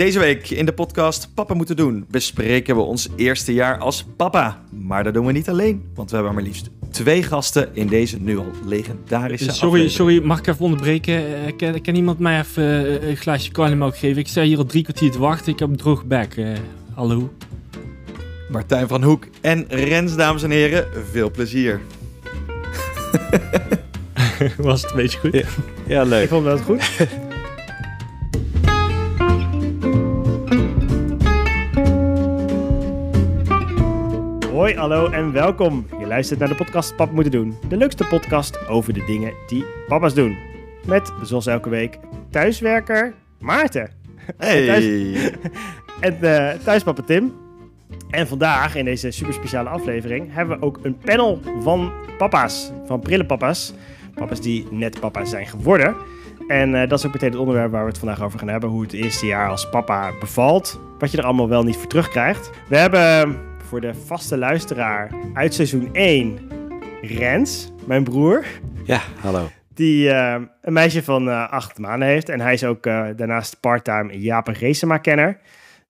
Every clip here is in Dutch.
Deze week in de podcast Papa moeten doen bespreken we ons eerste jaar als papa. Maar dat doen we niet alleen, want we hebben maar liefst twee gasten in deze nu al legendarische Sorry, aflevering. sorry, mag ik even onderbreken? Eh, Kan, kan iemand mij even eh, een glaasje karnemelk geven? Ik sta hier al drie kwartier te wachten. Ik heb een droge bek. eh, hallo? Martijn van Hoek en Rens, dames en heren, veel plezier. Was het een beetje goed? Ja. Ja, Ik leuk. vond dat goed. Hoi, hallo en welkom. Je luistert naar de podcast Papa Moeten Doen. De leukste podcast over de dingen die papa's doen. Met, zoals elke week, thuiswerker Maarten. Hey. En eh, thuispapa Tim. En vandaag, in deze super speciale aflevering, hebben we ook een panel van papa's. Van prille papa's. Die net papa zijn geworden. En eh, dat is ook meteen het onderwerp waar we het vandaag over gaan hebben. Hoe het eerste jaar als papa bevalt. Wat je er allemaal wel niet voor terugkrijgt. We hebben voor de vaste luisteraar uit seizoen 1 Rens, mijn broer. Ja, hallo. Die eh, een meisje van eh, acht maanden heeft. En hij is ook eh, daarnaast parttime Jaap Reesema-kenner.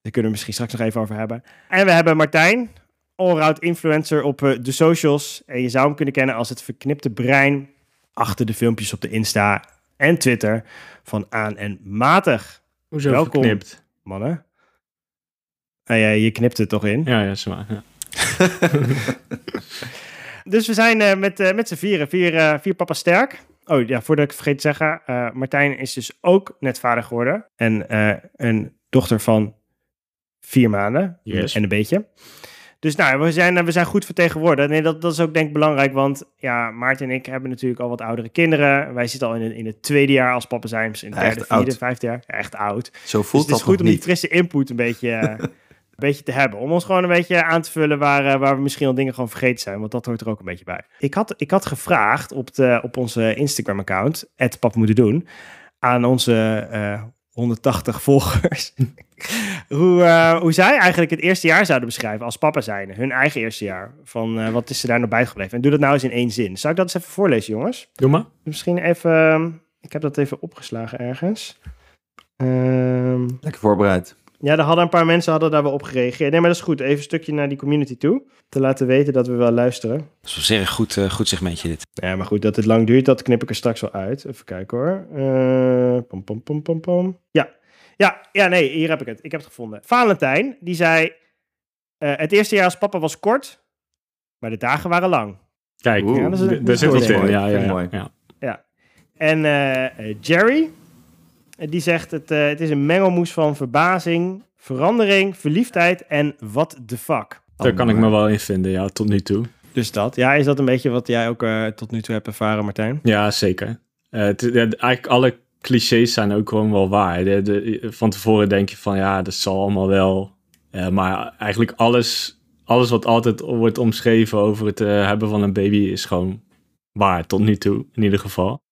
Daar kunnen we misschien straks nog even over hebben. En we hebben Martijn, allround influencer op eh, de socials. En je zou hem kunnen kennen als het verknipte brein achter de filmpjes op de Insta en Twitter van Aan en Matig. Hoezo Welkom. verknipt? Mannen. Nou ja, je knipt het toch in. Ja, ja, is waar. Ja. Dus we zijn eh, met, eh, met z'n vieren, vier, eh, vier papa sterk. Oh ja, voordat ik het vergeet te zeggen, Martijn is dus ook net vader geworden. En een dochter van vier maanden Yes. en een beetje. Dus nou, we zijn, we zijn goed vertegenwoordigd. Nee, dat, dat is ook denk ik belangrijk, want ja, Maarten en ik hebben natuurlijk al wat oudere kinderen. Wij zitten al in, het- in het tweede jaar als papa zijn, dus in het derde, vierde, vijfde jaar. Ja, echt oud. Zo Dus voelt het is dat goed om die frisse input een beetje, beetje te hebben. Om ons gewoon een beetje aan te vullen waar, eh, waar we misschien al dingen gewoon vergeten zijn. Want dat hoort er ook een beetje bij. Ik had, ik had gevraagd op, de, op onze Instagram-account, Pap Moeten Doen, aan onze eh, 180 volgers. hoe, eh, hoe zij eigenlijk het eerste jaar zouden beschrijven als papa zijn. Hun eigen eerste jaar. Van eh, wat is er daar nog bijgebleven. En doe dat nou eens in één zin. Zou ik dat eens even voorlezen, jongens? Doe maar. Misschien even... Ik heb dat even opgeslagen ergens. Ehm Lekker voorbereid. Ja, er hadden een paar mensen hadden daar wel op gereageerd. Nee, maar dat is goed. Even een stukje naar die community toe. Te laten weten dat we wel luisteren. Dat is wel zeer goed, eh, goed segmentje dit. Ja, maar goed, dat het lang duurt, dat knip ik er straks wel uit. Even kijken hoor. Eh pom, pom, pom, pom, pom. Ja. ja, ja, nee, hier heb ik het. Ik heb het gevonden. Valentijn, die zei... eh, het eerste jaar als papa was kort, maar de dagen waren lang. Kijk, Oeh, Ja, dat is een- d- dat daar zit wat in. Ja, ja, ja, mooi. ja. En eh, eh, Jerry, eh, die zegt het, eh, het is een mengelmoes van verbazing, verandering, verliefdheid en what the fuck. Daar kan ik me wel in vinden, ja, tot nu toe. Dus dat. Ja, is dat een beetje wat jij ook eh, tot nu toe hebt ervaren, Martijn? Ja, zeker. Eh, het, ja, eigenlijk alle clichés zijn ook gewoon wel waar. De, de, van tevoren denk je van ja, dat zal allemaal wel. Eh, maar eigenlijk alles, alles wat altijd wordt omschreven over het hebben van een baby is gewoon waar tot nu toe, in ieder geval.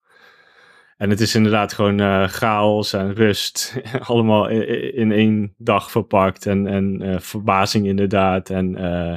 En het is inderdaad gewoon eh, chaos en rust. allemaal in, één dag verpakt. En, en eh, verbazing inderdaad. En eh,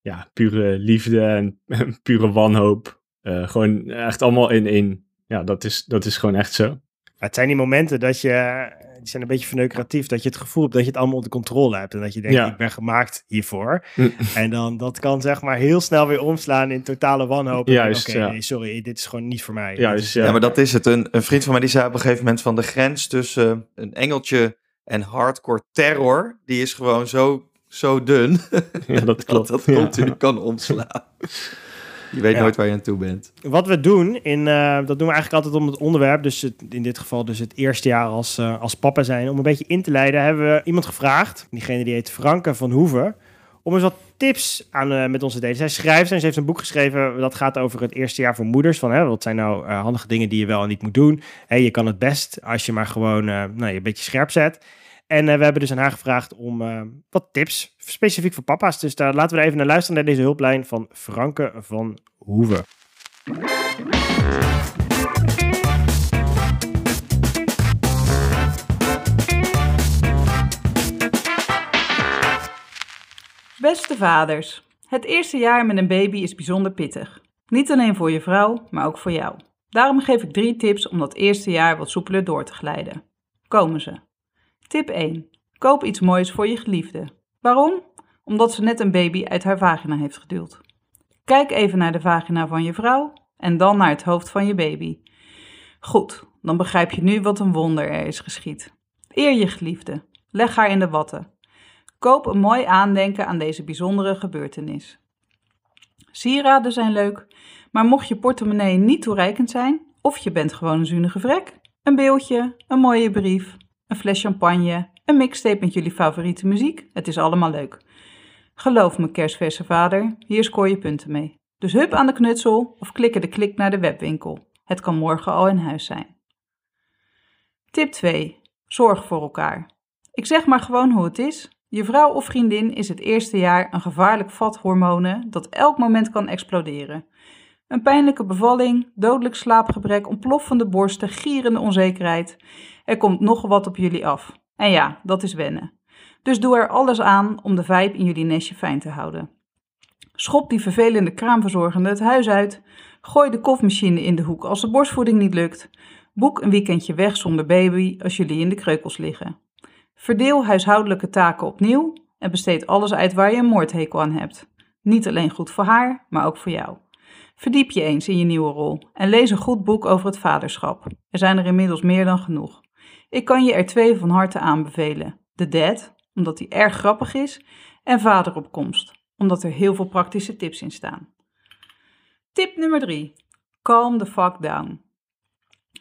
ja, pure liefde en pure wanhoop. Gewoon echt allemaal in één. Ja, dat is, dat is gewoon echt zo. Het zijn die momenten dat je, die zijn een beetje verneukeratief, dat je het gevoel hebt dat je het allemaal onder controle hebt. En dat je denkt, Ja. ik ben gemaakt hiervoor. Mm. En dan, dat kan zeg maar heel snel weer omslaan in totale wanhoop. En Juist, Oké, ja. nee, sorry, dit is gewoon niet voor mij. Dus, is- ja. Ja, maar dat is het. Een, een vriend van mij die zei op een gegeven moment van de grens tussen een engeltje en hardcore terror, die is gewoon zo, zo dun Ja, dat dat klopt. dat Ja. continu kan omslaan. Je weet Ja. nooit waar je aan toe bent. Wat we doen, in, eh, dat doen we eigenlijk altijd om het onderwerp, dus het, in dit geval dus het eerste jaar als, eh, als papa zijn, om een beetje in te leiden, hebben we iemand gevraagd, diegene die heet Franke van Hoeven, om eens wat tips aan, eh, met ons te delen. Zij schrijft en ze heeft een boek geschreven dat gaat over het eerste jaar voor moeders, van hè, wat zijn nou handige dingen die je wel en niet moet doen. Je kan het best als je maar gewoon nou, je een beetje scherp zet. En eh, we hebben dus aan haar gevraagd om eh, wat tips, specifiek voor papa's. Dus daar laten we even naar luisteren naar deze hulplijn van Franke van Hoeven. Beste vaders, het eerste jaar met een baby is bijzonder pittig. Niet alleen voor je vrouw, maar ook voor jou. Daarom geef ik drie tips om dat eerste jaar wat soepeler door te glijden. Komen ze. Tip 1. Koop iets moois voor je geliefde. Waarom? Omdat ze net een baby uit haar vagina heeft geduwd. Kijk even naar de vagina van je vrouw en dan naar het hoofd van je baby. Goed, dan begrijp je nu wat een wonder er is geschied. Eer je geliefde. Leg haar in de watten. Koop een mooi aandenken aan deze bijzondere gebeurtenis. Sieraden zijn leuk, maar mocht je portemonnee niet toereikend zijn, of je bent gewoon een zunige vrek, een beeldje, een mooie brief, een fles champagne, een mixtape met jullie favoriete muziek, het is allemaal leuk. Geloof me, kerstverse vader, hier scoor je punten mee. Dus hup aan de knutsel of klikken de klik naar de webwinkel. Het kan morgen al in huis zijn. Tip 2. Zorg voor elkaar. Ik zeg maar gewoon hoe het is. Je vrouw of vriendin is het eerste jaar een gevaarlijk vat hormonen dat elk moment kan exploderen. Een pijnlijke bevalling, dodelijk slaapgebrek, ontploffende borsten, gierende onzekerheid. Er komt nog wat op jullie af. En ja, dat is wennen. Dus doe er alles aan om de vibe in jullie nestje fijn te houden. Schop die vervelende kraamverzorgende het huis uit. Gooi de kofmachine in de hoek als de borstvoeding niet lukt. Boek een weekendje weg zonder baby als jullie in de kreukels liggen. Verdeel huishoudelijke taken opnieuw en besteed alles uit waar je een moordhekel aan hebt. Niet alleen goed voor haar, maar ook voor jou. Verdiep je eens in je nieuwe rol en lees een goed boek over het vaderschap. Er zijn er inmiddels meer dan genoeg. Ik kan je er twee van harte aanbevelen: The Dad, omdat die erg grappig is, en Vader op komst, omdat er heel veel praktische tips in staan. Tip nummer 3. Calm the fuck down.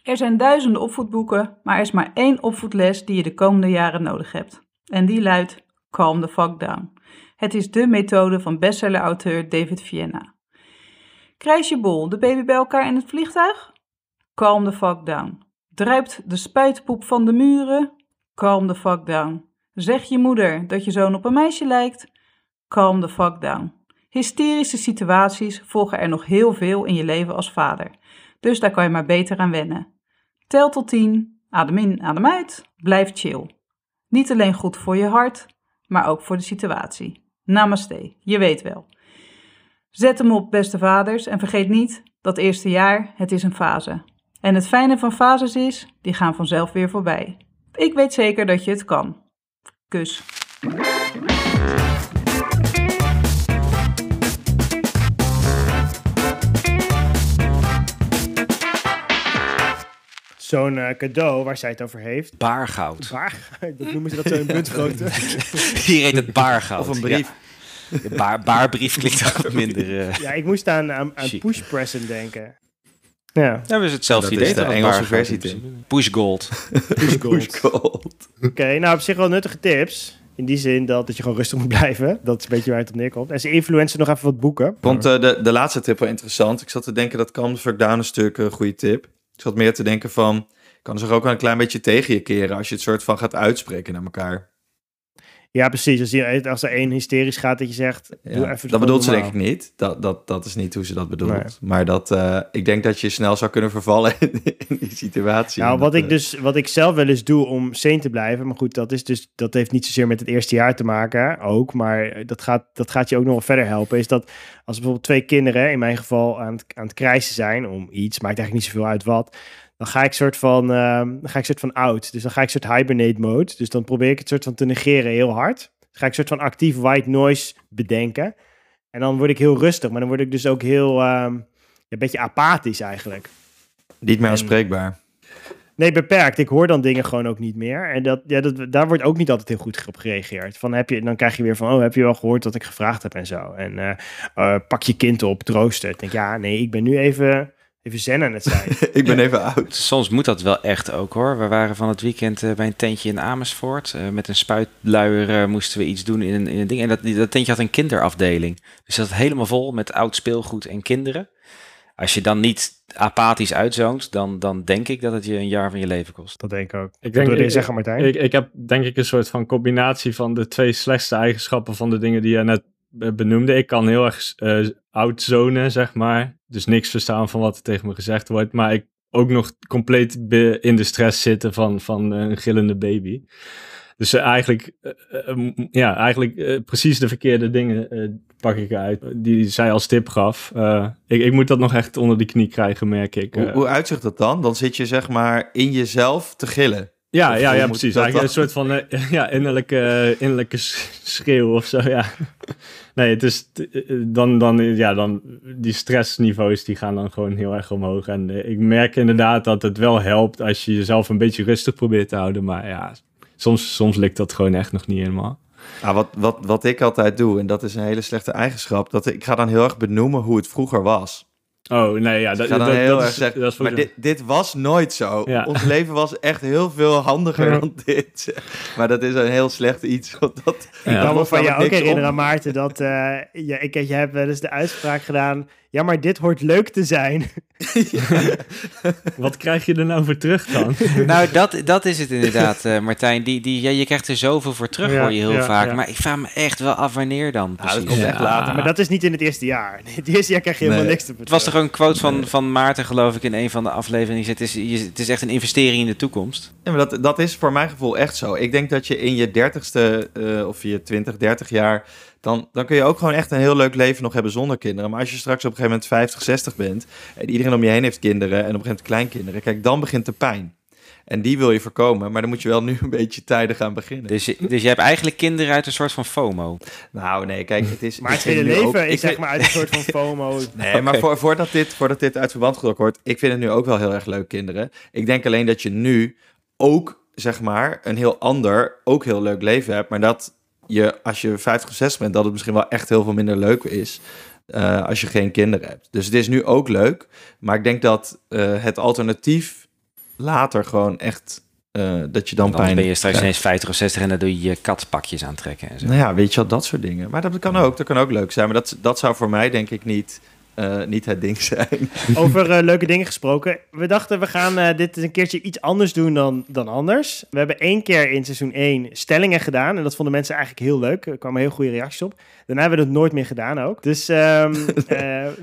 Er zijn duizenden opvoedboeken, maar er is maar één opvoedles die je de komende jaren nodig hebt. En die luidt Calm the fuck down. Het is de methode van bestseller-auteur David Vienna. Krijs je bol de baby bij elkaar in het vliegtuig? Calm the fuck down. Druipt de spuitpoep van de muren? Calm the fuck down. Zeg je moeder dat je zoon op een meisje lijkt? Calm the fuck down. Hysterische situaties volgen er nog heel veel in je leven als vader. Dus daar kan je maar beter aan wennen. Tel tot 10, adem in, adem uit, blijf chill. Niet alleen goed voor je hart, maar ook voor de situatie. Namaste, je weet wel. Zet hem op, beste vaders, en vergeet niet, dat eerste jaar, het is een fase. En het fijne van fases is, die gaan vanzelf weer voorbij. Ik weet zeker dat je het kan. Kus. Zo'n eh, cadeau waar zij het over heeft. Baargoud. Waar? Dat noemen ze dat zo in buntgrootte. Hier heet het baargoud. Of een brief. Ja. De baar, baarbrief klinkt ook wat minder... eh, Ja, ik moest aan, aan, aan Chic. push present denken. Ja, Ja, we is hetzelfde Dat idee. is de? Engelse versie, Tim. Push gold. push gold. Gold. Oké, nou op zich wel nuttige tips. In die zin dat, dat je gewoon rustig moet blijven. Dat is een beetje waar het op neerkomt. En ze influencen nog even wat boeken. Ik vond eh, de, de laatste tip wel interessant. Ik zat te denken dat Calm Fuck Down een stuk een goede tip. Ik zat meer te denken van... kan zich ook wel een klein beetje tegen je keren... als je het soort van gaat uitspreken naar elkaar. Ja, precies. Als, je, als er één hysterisch gaat, dat je zegt... Ja, doe even dat bedoelt ze denk ik niet. Dat, dat, dat is niet hoe ze dat bedoelt. Nee. Maar dat, eh, ik denk dat je snel zou kunnen vervallen in, in die situatie. Nou, wat dat, ik, eh, dus, wat ik zelf wel eens doe om sane te blijven. Maar goed, dat, is dus, dat heeft niet zozeer met het eerste jaar te maken. Ook, maar dat gaat, dat gaat je ook nog wel verder helpen. Is dat als bijvoorbeeld twee kinderen, in mijn geval, aan het, aan het krijsen zijn om iets, maakt eigenlijk niet zoveel uit wat. Dan ga ik soort van, ehm, dan ga ik soort van out. Dus dan ga ik soort hibernate mode. Dus dan probeer ik het soort van te negeren heel hard. Dan ga ik soort van actief white noise bedenken. En dan word ik heel rustig. Maar dan word ik dus ook heel, ehm, een beetje apathisch eigenlijk. Niet meer aanspreekbaar. Nee, beperkt. Ik hoor dan dingen gewoon ook niet meer. En dat, ja, dat, daar wordt ook niet altijd heel goed op gereageerd. Van heb je, dan krijg je weer van, oh, heb je wel gehoord wat ik gevraagd heb en zo. En eh, eh, pak je kind op, troosten. Ik denk, ja, nee, ik ben nu even, even zen aan het zijn. ik ben even oud. Soms moet dat wel echt ook hoor. We waren van het weekend eh, bij een tentje in Amersfoort. Eh, met een spuitluier eh, moesten we iets doen in een, in een ding. En dat, die- dat tentje had een kinderafdeling. Dus dat helemaal vol met oud speelgoed en kinderen. Als je dan niet apathisch uitzoont, dan, dan denk ik dat het je een jaar van je leven kost. dat denk ik ook. Ik Wat denk, wil ik, zeggen, Martijn? ik, ik heb denk ik een soort van combinatie van de twee slechtste eigenschappen van de dingen die je net benoemde. Ik kan heel erg eh outzonen, zeg maar. Dus niks verstaan van wat er tegen me gezegd wordt. Maar ik ook nog compleet in de stress zitten van, van een gillende baby. Dus eh, eigenlijk, eh, eh, ja, eigenlijk eh, precies de verkeerde dingen eh, pak ik uit. Die zij als tip gaf. Eh, ik, ik moet dat nog echt onder de knie krijgen, merk ik. Hoe, Eh, hoe uitzicht dat dan? Dan zit je zeg maar in jezelf te gillen. Ja, ja, ja precies. dat een soort van eh, ja, innerlijke, innerlijke s- schreeuw of zo, ja. Nee, het is eh, dan, dan, ja, dan die stressniveaus die gaan dan gewoon heel erg omhoog. En eh, ik merk inderdaad dat het wel helpt als je jezelf een beetje rustig probeert te houden. Maar ja, soms, soms lukt dat gewoon echt nog niet helemaal. Nou, wat, wat, wat ik altijd doe, en dat is een hele slechte eigenschap, dat ik ga dan heel erg benoemen hoe het vroeger was. Oh, nee, ja, dat, dat, heel dat erg is, zeggen, dat is maar dit, dit was nooit zo. Ja. Ons leven was echt heel veel handiger Ja. dan dit. Maar dat is een heel slecht iets. Ik kan me van jou ook herinneren. Maarten, dat eh ja, ik, je hebt wel eens de uitspraak gedaan. Ja, maar dit hoort leuk te zijn. Wat krijg je er nou voor terug dan? Nou, dat, dat is het inderdaad, eh, Martijn. Die, die, ja, je krijgt er zoveel voor terug, Ja, hoor je heel ja, vaak. ja. Maar ik vraag me echt wel af wanneer dan dat precies. komt echt later. Maar dat is niet in het eerste jaar. In het eerste jaar krijg je helemaal Nee. niks te Het was toch een quote van, van Maarten, geloof ik, in een van de afleveringen. Het is, je- het is echt een investering in de toekomst. Ja, maar dat, dat is voor mijn gevoel echt zo. Ik denk dat je in je dertigste eh of je 20, 30 jaar... Dan, dan kun je ook gewoon echt een heel leuk leven nog hebben zonder kinderen. Maar als je straks op een gegeven moment 50, 60 bent... en iedereen om je heen heeft kinderen en op een gegeven moment kleinkinderen... kijk, dan begint de pijn. En die wil je voorkomen, maar dan moet je wel nu een beetje tijdig gaan beginnen. Dus, je- dus je hebt eigenlijk kinderen uit een soort van FOMO. Nou, nee, kijk, het is... Maar het hele leven ook- is ik zeg maar uit een soort van FOMO. Nee, maar voor, voordat, dit, voordat dit uit verband getrokken wordt, ik vind het nu ook wel heel erg leuk, kinderen. Ik denk alleen dat je nu ook, zeg maar, een heel ander, ook heel leuk leven hebt. Maar dat je, als je 50 of 60 bent, dat het misschien wel echt heel veel minder leuk is. eh, als je geen kinderen hebt. Dus het is nu ook leuk. Maar ik denk dat eh, het alternatief later gewoon echt, eh, dat je dan Dan pijn ben je straks krijgt. ineens 50 of 60 en dan doe je je katpakjes aantrekken en zo. Nou ja, weet je wel, dat soort dingen. Maar dat kan ook, dat kan ook leuk zijn. Maar dat, dat zou voor mij denk ik niet, eh, niet het ding zijn. Over eh, leuke dingen gesproken. We dachten, we gaan eh, dit een keertje iets anders doen dan, dan anders. We hebben één keer in seizoen 1 stellingen gedaan. En dat vonden mensen eigenlijk heel leuk. Er kwamen heel goede reacties op. Daarna hebben we dat nooit meer gedaan ook. Dus eh,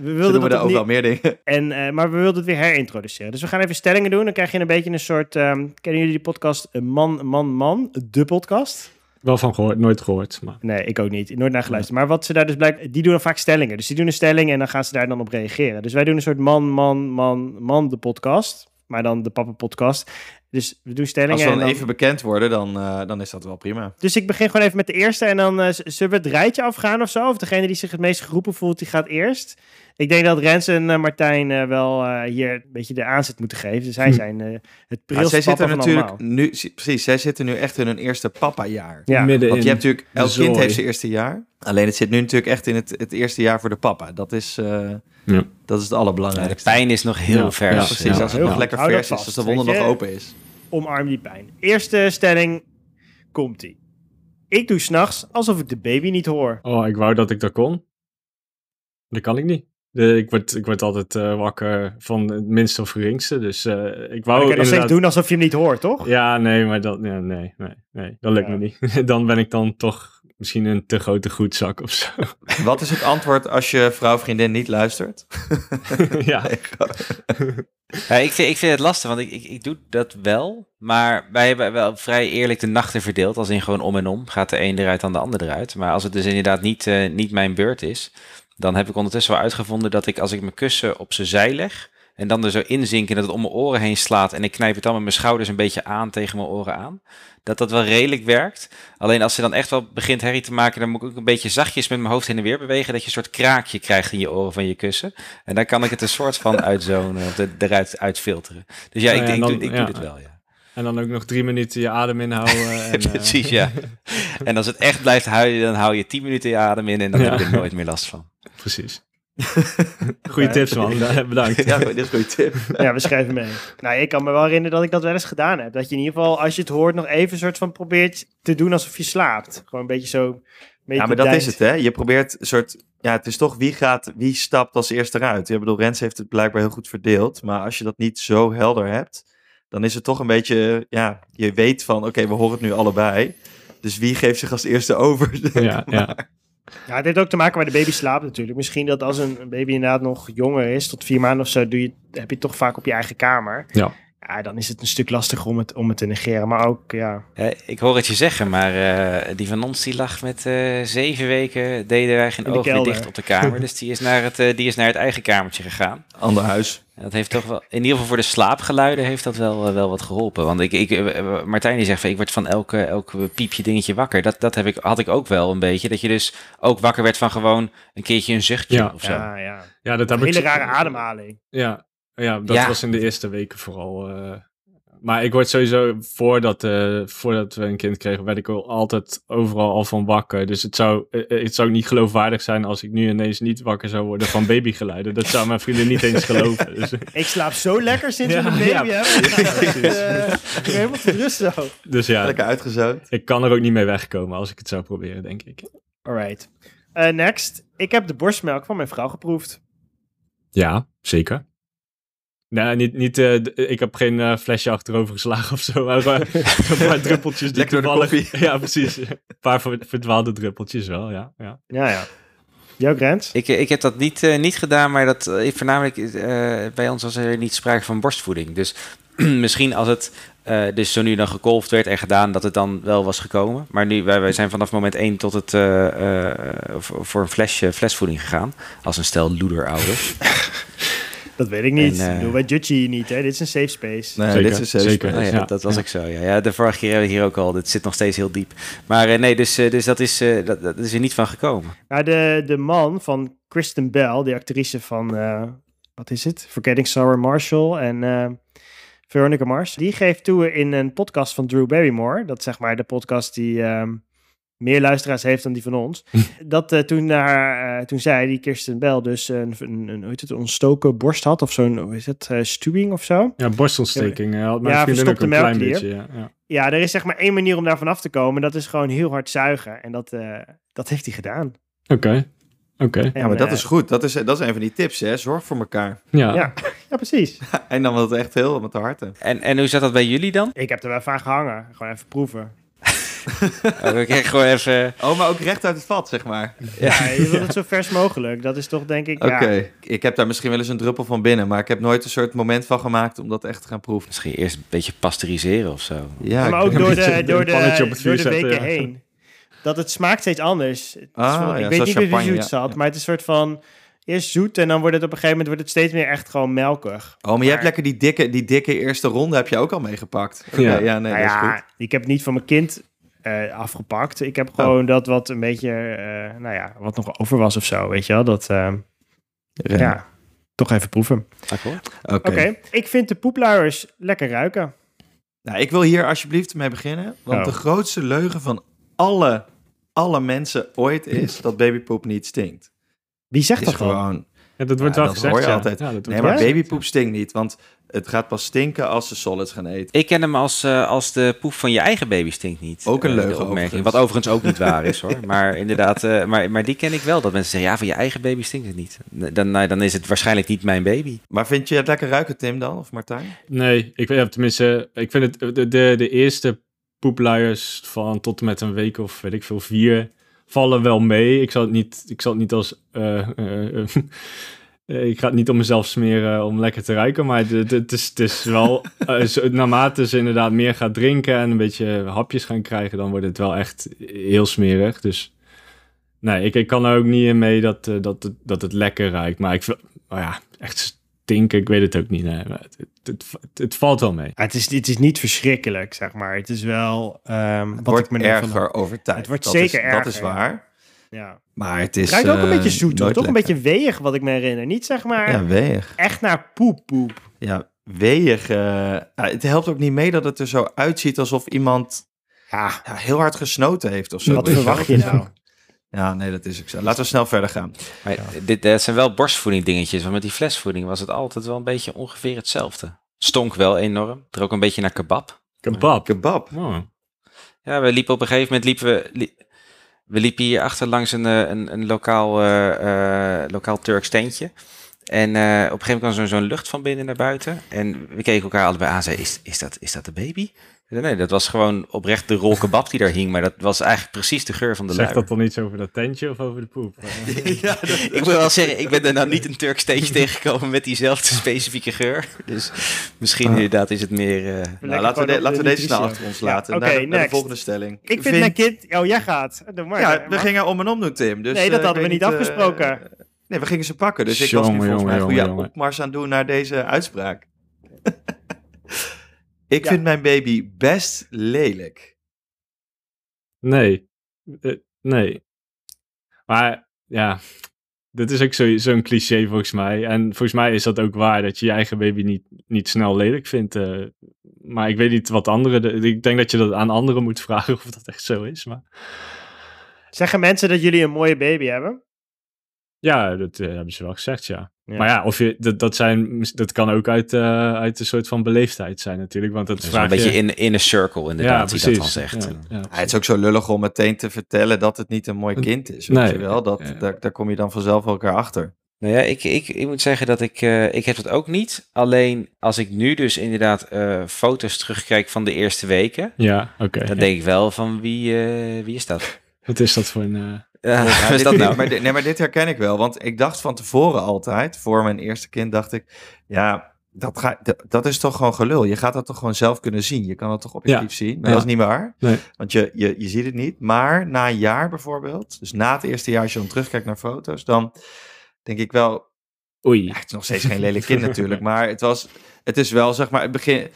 we wilden we daar ook wel meer dingen. En, maar we wilden het weer herintroduceren. Dus we gaan even stellingen doen. Dan krijg je een beetje een soort... ehm, kennen jullie die podcast Man, Man, Man? De podcast? Wel van gehoord, nooit gehoord. Maar Nee, ik ook niet. Nooit naar geluisterd. Maar wat ze daar dus blijkt... Die doen dan vaak stellingen. Dus die doen een stelling en dan gaan ze daar dan op reageren. Dus wij doen een soort Man, Man, Man, Man de podcast. Maar dan de Papa podcast. Dus we doen stellingen. Als we dan dan- even bekend worden, dan, eh, dan is dat wel prima. Dus ik begin gewoon even met de eerste. En dan eh, z- zullen we het rijtje afgaan of zo? Of degene die zich het meest geroepen voelt, die gaat eerst. Ik denk dat Rens en eh, Martijn eh, wel eh, hier een beetje de aanzet moeten geven. Dus zij Hm. zijn eh, het Maar prilste zij zitten natuurlijk allemaal. nu, precies, zij zitten nu echt in hun eerste papa-jaar. Ja. midden Want in je hebt natuurlijk, elk kind heeft zijn eerste jaar. Alleen het zit nu natuurlijk echt in het, het eerste jaar voor de papa. Dat is, eh, Ja. dat is het Ja, de allerbelangrijkste. pijn is nog heel Ja, vers. ja, Precies, Ja. als het Heel nog lekker vers is, als de wonde weet nog open is. Omarm die pijn. Eerste stelling. Komt-ie. Ik doe s'nachts alsof ik de baby niet hoor. Oh, ik wou dat ik dat kon. Dat kan ik niet. De, ik, word, ik word altijd eh, wakker van het minste of geringste. Dus eh, ik wou Maar dan kan je nog steeds inderdaad- doen alsof je hem niet hoort, toch? Ja, nee, maar dat, ja, nee, nee, nee, dat lukt Ja. me niet. dan ben ik dan toch misschien een te grote goedzak of zo. Wat is het antwoord als je vrouw vriendin niet luistert? ja. Ja, ik, vind, ik vind het lastig, want ik, ik, ik doe dat wel. Maar wij hebben wel vrij eerlijk de nachten verdeeld. Als in gewoon om en om. Gaat de een eruit, dan de ander eruit. Maar als het dus inderdaad niet, eh, niet mijn beurt is... dan heb ik ondertussen wel uitgevonden dat ik als ik mijn kussen op zijn zij leg... en dan er zo inzinken dat het om mijn oren heen slaat... en ik knijp het dan met mijn schouders een beetje aan tegen mijn oren aan... dat dat wel redelijk werkt. Alleen als ze dan echt wel begint herrie te maken... dan moet ik ook een beetje zachtjes met mijn hoofd heen en weer bewegen... dat je een soort kraakje krijgt in je oren van je kussen. En dan kan ik het een soort van uitzonen of eruit uitfilteren. Dus ja, Oh ik, ja, ik, doe, ik ja. doe dit wel, ja. En dan ook nog drie minuten je adem inhouden. En, eh, Precies, ja. En als het echt blijft huilen, dan hou je 10 minuten je adem in en dan Ja. heb je er nooit meer last van. Precies. Goeie tips, man. Bedankt. Ja, dit is een goede tip. Ja, we schrijven mee. Nou, ik kan me wel herinneren dat ik dat wel eens gedaan heb. Dat je in ieder geval, als je het hoort, nog even een soort van probeert te doen alsof je slaapt. Gewoon een beetje zo... Ja, maar dat is het, hè? Je probeert een soort... Ja, het is toch wie gaat, wie stapt als eerste eruit. Ik bedoel, Rens heeft het blijkbaar heel goed verdeeld. Maar als je dat niet zo helder hebt, dan is het toch een beetje... Ja, je weet van, oké, we horen het nu allebei. Dus wie geeft zich als eerste over? Ja, ja. Ja, het heeft ook te maken waar de baby slaapt natuurlijk. Misschien dat als een een baby inderdaad nog jonger is, tot vier maanden of zo, doe je, heb je het toch vaak op je eigen kamer. Ja. Ja, dan is het een stuk lastiger om het, om het te negeren. Maar ook, ja, ik hoor het je zeggen, maar eh, die van ons die lag met eh, zeven weken, deden wij geen oog meer dicht op de kamer. dus die is, naar het, eh, die is naar het eigen kamertje gegaan. Ander huis. En Dat heeft toch wel, in ieder geval voor de slaapgeluiden heeft dat wel, wel wat geholpen. Want ik, ik, Martijn die zegt van ik word van elke, elke piepje dingetje wakker. Dat, dat heb ik, had ik ook wel een beetje. Dat je dus ook wakker werd van gewoon een keertje een zuchtje Ja. of zo. ja, ja. Ja, dat heb Een ik hele rare ademhaling. Ja, ja dat Ja. was in de eerste weken vooral. eh. maar ik word sowieso, voordat, eh, voordat we een kind kregen, werd ik al altijd overal al van wakker. Dus het zou, eh, het zou niet geloofwaardig zijn als ik nu ineens niet wakker zou worden van babygeluiden. Dat zou mijn vrienden niet eens geloven. Dus, Ik slaap zo lekker sinds Ja, we een baby ja. hebben. Ik ben helemaal tot rust zo. dus ja, Lekker uitgezout. ik kan er ook niet mee wegkomen als ik het zou proberen, denk ik. Alright. Eh, next. Ik heb de borstmelk van mijn vrouw geproefd. Ja, zeker. Nee, niet, niet, eh, ik heb geen eh, flesje achterover geslagen of zo. Maar eh, een paar druppeltjes die Lekker door de toevallig... Ja, precies. Een paar ver- verdwaalde druppeltjes wel, ja. ja. Ja, ja. Jouw grens? Ik, ik heb dat niet, eh, niet gedaan, maar dat eh, voornamelijk eh, bij ons was er niet sprake van borstvoeding. Dus misschien als het eh, dus zo nu dan gekolfd werd en gedaan, dat het dan wel was gekomen. Maar nu, wij, wij zijn vanaf moment 1 tot het eh, eh, voor voor een flesje, flesvoeding gegaan. Als een stel loederouders. Dat weet ik niet. En, Ik bedoel, wij judgen hier niet, hè. Dit is een safe space. Nee, Zeker, dit is safe zeker. space. Oh ja, Ja, dat was ja. ik zo. Ja. ja, de vorige keer hebben we hier ook al. Dit zit nog steeds heel diep. Maar eh, nee, dus, eh, dus dat, is, eh, dat, dat is er niet van gekomen. De, de man van Kristen Bell, die actrice van, eh, wat is het? Forgetting Sarah Marshall en eh, Veronica Mars. Die geeft toe in een podcast van Drew Barrymore. Dat is zeg maar de podcast die ehm, meer luisteraars heeft dan die van ons. dat eh, toen, haar, eh, toen zij, die Kirsten Bell, dus een, een, een, hoe heet het, een ontstoken borst had. Of zo'n, hoe is het, eh, stuwing of zo. Ja, borstontsteking. Ja, verstopte een klein beetje. Ja, ja. Ja, er is zeg maar één manier om daar vanaf te komen. Dat is gewoon heel hard zuigen. En dat, eh, dat heeft hij gedaan. Oké, oké. Ja, maar dat is goed. Dat is, dat is een van die tips, hè. Zorg voor elkaar. Ja. Ja, ja, precies. En dan wordt het echt heel met de harte. En, en hoe zat dat bij jullie dan? Ik heb er wel van gehangen. Gewoon even proeven. Oh, ik gewoon even... Oh, maar ook recht uit het vat, zeg maar. Ja, je wilt het zo vers mogelijk. Dat is toch denk ik, Oké. ja. Ik heb daar misschien wel eens een druppel van binnen, maar ik heb nooit een soort moment van gemaakt om dat echt te gaan proeven. Misschien eerst een beetje pasteuriseren of zo. Ja, maar ook door de, door de, door de zetten, weken ja. heen. Dat het smaakt steeds anders. Ah, ik weet niet meer wie zoet ja, zat, ja. maar het is een soort van... Eerst zoet en dan wordt het op een gegeven moment wordt het steeds meer echt gewoon melkig. Oh, maar je hebt lekker die dikke, die dikke eerste ronde heb je ook al meegepakt. Ja. Ja. nee, nou dat is goed. ik heb het niet van mijn kind eh, afgepakt. Ik heb gewoon dat wat een beetje, eh, nou ja, wat nog over was of zo, weet je wel. Dat, Ren. ja, toch even proeven. Akkoord? Oké. Oké, ik vind de poepluiers lekker ruiken. Nou, ik wil hier alsjeblieft mee beginnen. Want Oh. de grootste leugen van alle, alle mensen ooit is dat babypoep niet stinkt. Wie zegt is dat gewoon... Ja, dat wordt Ja, wel dat gezegd, hoor je ja. altijd. Ja, dat wordt Nee, maar babypoep stinkt niet, want het gaat pas stinken als ze solids gaan eten. Ik ken hem als, eh, als de poep van je eigen baby stinkt niet. Ook een Eh, leugen, de opmerking. overigens. Wat overigens ook niet waar is hoor. Maar inderdaad, eh, maar, maar die ken ik wel. Dat mensen zeggen, ja, van je eigen baby stinkt het niet. Dan, nou, dan is het waarschijnlijk niet mijn baby. Maar vind je het lekker ruiken, Tim, dan? Of Martijn? Nee, ik weet, tenminste, ik vind het, de, de, de eerste poepluiers van tot en met een week of weet ik veel, vier, vallen wel mee. Ik zal het niet, ik zal het niet als, eh, eh, eh, ik ga het niet om mezelf smeren om lekker te ruiken, maar het, het, is, het is wel, eh, naarmate ze inderdaad meer gaat drinken en een beetje hapjes gaan krijgen, dan wordt het wel echt heel smerig. Dus nee, ik, ik kan er ook niet in mee dat, eh, dat, het, dat het lekker ruikt, maar ik vind, nou ja, echt stinken, ik weet het ook niet. Nee, het, het, het, het valt wel mee. Het, is, het is niet verschrikkelijk, zeg maar. Het is wel... ehm Het wat wordt ik me erger over tijd. Het wordt dat zeker is, Dat erger, is waar. Ja. Maar het is ruikt ook een eh, beetje zoet, hoor. toch een beetje weeg, wat ik me herinner. Niet zeg maar Ja, weeg. echt naar poep, poep. Ja, weeg. eh, het helpt ook niet mee dat het er zo uitziet alsof iemand Ja, ja, heel hard gesnoten heeft of zo. wat verwacht je nou? Ja, nee, dat is ook zo. Laten we snel verder gaan. Maar dit, dat zijn wel borstvoeding dingetjes. Want met die flesvoeding was het altijd wel een beetje ongeveer hetzelfde. Stonk wel enorm. Er ook een beetje naar kebab. Kebab. Kebab. Oh. Ja, we liepen op een gegeven moment liepen we, we liepen hier achter langs een, eh, een, een lokaal, eh, lokaal Turks tentje. En op een gegeven moment kwam zo'n lucht van binnen naar buiten. En we keken elkaar allebei aan en is, is, dat, is dat de baby? Nee, dat was gewoon oprecht de rol kebab die daar hing. Maar dat was eigenlijk precies de geur van de Zegt dat dan iets over dat tentje of over de poep? ja, dat- Ik moet wel zeggen, ik ben er nou niet een Turks steentje tegengekomen met diezelfde specifieke geur. Dus misschien inderdaad is het meer... eh, Nou, laten we, de- laten de we deze snel achter ons Ja, laten. oké, naar, de- naar de next. volgende stelling. Ik vind mijn kind... Oh, jij gaat. Doe maar. Ja, we Maar- gingen om en om doen, Tim. Dus, Nee, dat eh, hadden we niet eh, afgesproken. nee, we gingen ze pakken. Dus ik was nu volgens mij een goede opmars aan doen naar deze uitspraak. ik Ja. vind mijn baby best lelijk. Nee. Eh, nee. Maar ja, dit is ook zo- zo'n cliché volgens mij. En volgens mij is dat ook waar, dat je je eigen baby niet, niet snel lelijk vindt. eh. maar ik weet niet wat anderen... de- ik denk dat je dat aan anderen moet vragen of dat echt zo is. Maar Zeggen mensen dat jullie een mooie baby hebben? ja, dat eh, hebben ze wel gezegd, ja. Ja. Maar ja, of je, dat, dat, zijn, dat kan ook uit, eh, uit een soort van beleefdheid zijn natuurlijk. Want dat dat is vraag een beetje je... in, in een circle inderdaad, die dat dan zegt. Ja, ja, Ja, het is ook zo lullig om meteen te vertellen dat het niet een mooi kind is. Weet Nee. je wel? Dat, Ja. daar, daar kom je dan vanzelf elkaar achter. Nou ja, ik, ik, ik moet zeggen dat ik, eh, ik heb dat ook niet. Alleen als ik nu dus inderdaad eh, foto's terugkijk van de eerste weken, ja oké. dan ja. denk ik wel van wie, eh, wie is dat? Wat is dat voor een... Ja, Ja, is dat nou? maar, dit- nee, maar dit herken ik wel. Want ik dacht van tevoren altijd, voor mijn eerste kind, dacht ik... Ja, dat, ga, dat, dat is toch gewoon gelul. Je gaat dat toch gewoon zelf kunnen zien. Je kan het toch objectief zien. Maar Ja. dat is niet waar. Nee. Want je, je, je ziet het niet. Maar na een jaar bijvoorbeeld, dus na het eerste jaar, als je dan terugkijkt naar foto's, dan denk ik wel, Oei. ja, het is nog steeds geen lelijk kind natuurlijk, maar het was, het is wel zeg maar, het begin,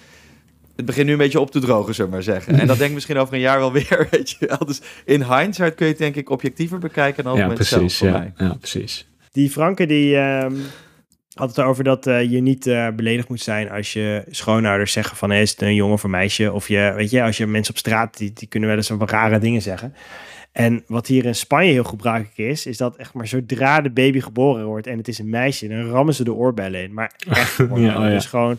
het begint nu een beetje op te drogen, zullen we maar zeggen. En dat denk ik misschien over een jaar wel weer, weet je wel. Dus in hindsight kun je het denk ik objectiever bekijken dan op Ja, het moment zelf precies. voor Ja, mij. ja, precies. Die Franke die ehm, had het erover dat eh, je niet eh, beledigd moet zijn als je schoonouders zeggen van hey, is het een jongen of een meisje. Of je, weet je, als je mensen op straat, die, die kunnen wel eens wat rare dingen zeggen. En wat hier in Spanje heel gebruikelijk is, is dat echt maar zodra de baby geboren wordt en het is een meisje, dan rammen ze de oorbellen in. Maar echt oh ja. Dus gewoon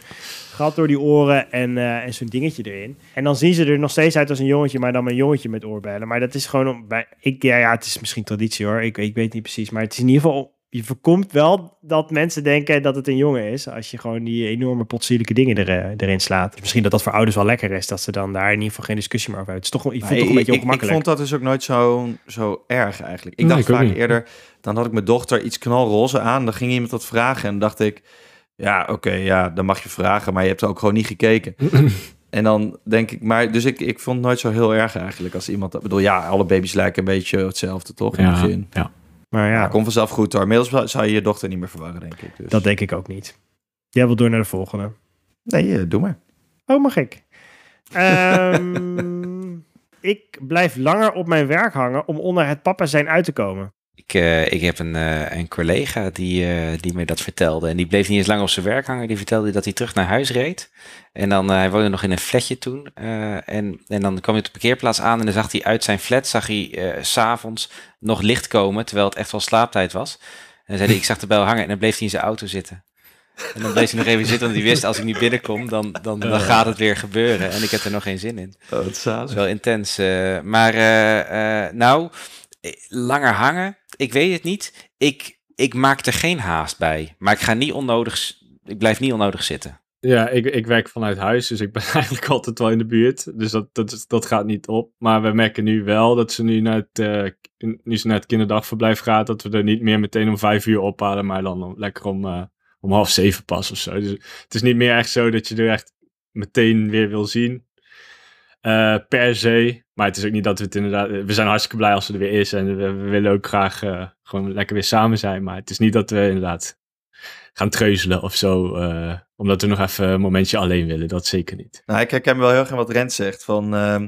gat door die oren en, eh, en zo'n dingetje erin. En dan zien ze er nog steeds uit als een jongetje, maar dan een jongetje met oorbellen. Maar dat is gewoon, om- bij, ik, ja, ja, het is misschien traditie hoor, ik, ik weet niet precies. Maar het is in ieder geval, je voorkomt wel dat mensen denken dat het een jongen is, als je gewoon die enorme potsierlijke dingen er, eh, erin slaat. Dus misschien dat dat voor ouders wel lekker is, dat ze dan daar in ieder geval geen discussie meer over hebben. Het is toch, je voelt Maar toch een beetje ik, ik, ik ongemakkelijk. vond dat dus ook nooit zo, zo erg eigenlijk. Ik Nee, dacht ik vaak niet. eerder, dan had ik mijn dochter iets knalroze aan. Dan ging iemand dat vragen en dan dacht ik, ja oké, ja, dan mag je vragen, maar je hebt ook gewoon niet gekeken. En dan denk ik, maar dus ik, ik vond het nooit zo heel erg eigenlijk als iemand, ik bedoel ja, alle baby's lijken een beetje hetzelfde toch in het Ja, begin. ja. Maar Ja, ja, komt vanzelf goed hoor. Inmiddels zou je je dochter niet meer verwarren denk ik. Dus. dat denk ik ook niet. Jij wil door naar de volgende. Nee, eh, doe maar. Oh, mag ik? Ehm, ik blijf langer op mijn werk hangen om onder het papa zijn uit te komen. Ik, eh, ik heb een, eh, een collega die, eh, die me dat vertelde. En die bleef niet eens lang op zijn werk hangen. Die vertelde dat hij terug naar huis reed. En dan, hij woonde nog in een flatje toen. en, en dan kwam hij op de parkeerplaats aan. En dan zag hij uit zijn flat, zag hij s s'avonds nog licht komen. Terwijl het echt wel slaaptijd was. En dan zei hij, ik zag de bel hangen. En dan bleef hij in zijn auto zitten. En dan bleef hij nog even zitten, want hij wist als ik niet binnenkom, dan, dan, dan gaat het weer gebeuren. En ik heb er nog geen zin in. Oh, Dat is wel intens. maar eh, nou, langer hangen, ik weet het niet. Ik, ik maak er geen haast bij. Maar ik ga niet onnodig, ik blijf niet onnodig zitten. Ja, ik, ik werk vanuit huis, dus ik ben eigenlijk altijd wel in de buurt. Dus dat, dat, dat gaat niet op. Maar we merken nu wel dat ze nu naar het, eh, nu ze naar het kinderdagverblijf gaat, dat we er niet meer meteen om vijf uur ophalen, maar dan om- lekker om, eh, om half zeven pas of zo. Dus het is niet meer echt zo dat je er echt meteen weer wil zien. eh, per se. Maar het is ook niet dat we het inderdaad. We zijn hartstikke blij als ze er weer is. En we, willen ook graag eh, gewoon lekker weer samen zijn. Maar het is niet dat we inderdaad gaan treuzelen of zo. eh, omdat we nog even een momentje alleen willen. Dat zeker niet. Nou, ik herken wel heel erg wat Rent zegt. Van, ehm,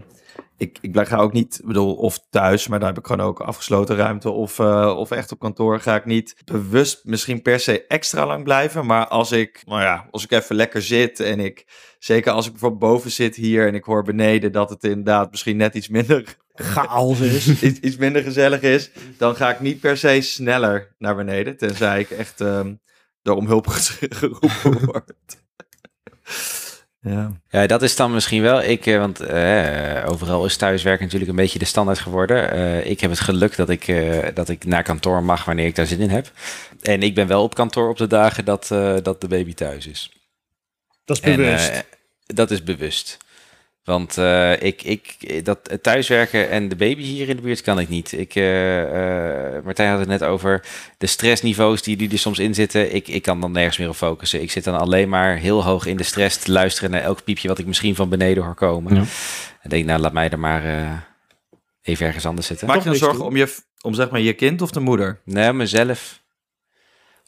ik, ik blijf- ga ook niet, ik bedoel, of thuis, maar daar heb ik gewoon ook afgesloten ruimte. Of, eh, of echt op kantoor ga ik niet bewust misschien per se extra lang blijven. Maar als ik, nou ja, als ik even lekker zit en ik, zeker als ik bijvoorbeeld boven zit hier en ik hoor beneden dat het inderdaad misschien net iets minder, Chaos is. iets, iets minder gezellig is, dan ga ik niet per se sneller naar beneden. Tenzij ik echt door om hulp geroepen word. Ja. Ja, dat is dan misschien wel. Ik, eh, want eh, overal is thuiswerken natuurlijk een beetje de standaard geworden. Eh, ik heb het geluk dat ik, eh, dat ik naar kantoor mag wanneer ik daar zin in heb. En ik ben wel op kantoor op de dagen dat, eh, dat de baby thuis is. Dat is En, bewust. dat is bewust. Want eh, ik, ik, dat het thuiswerken en de baby hier in de buurt kan ik niet. Ik, eh, eh, Martijn had het net over de stressniveaus die, die er soms in zitten. Ik, ik kan dan nergens meer op focussen. Ik zit dan alleen maar heel hoog in de stress te luisteren naar elk piepje wat ik misschien van beneden hoor komen. Ja. En denk, nou laat mij er maar eh, even ergens anders zitten. Maak je dan zorgen om, je, om zeg maar je kind of de moeder? Nee, mezelf.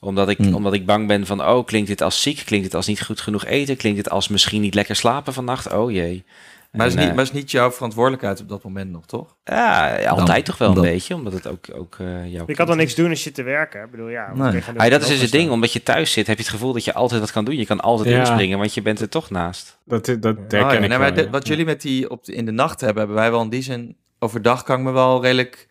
Omdat ik, Hmm. omdat ik bang ben van, oh, klinkt dit als ziek? Klinkt dit als niet goed genoeg eten? Klinkt dit als misschien niet lekker slapen vannacht? Oh jee. Maar het is, niet, maar het is niet jouw verantwoordelijkheid op dat moment nog, toch? Ja, altijd Dan- toch wel een beetje, omdat het ook, ook eh jouw Je kind kan dan niks doen als je te werken. Ik bedoel, ja. wat Nee. kun je gaan doen? Ah, dat is dus het ding, omdat je thuis zit, heb je het gevoel dat je altijd wat kan doen. Je kan altijd Ja. inspringen, want je bent er toch naast. Dat, dat Oh, herken ja. ik maar wel, ja. wat jullie met die op de- in de nacht hebben, hebben wij wel in die zin... Overdag kan ik me wel redelijk...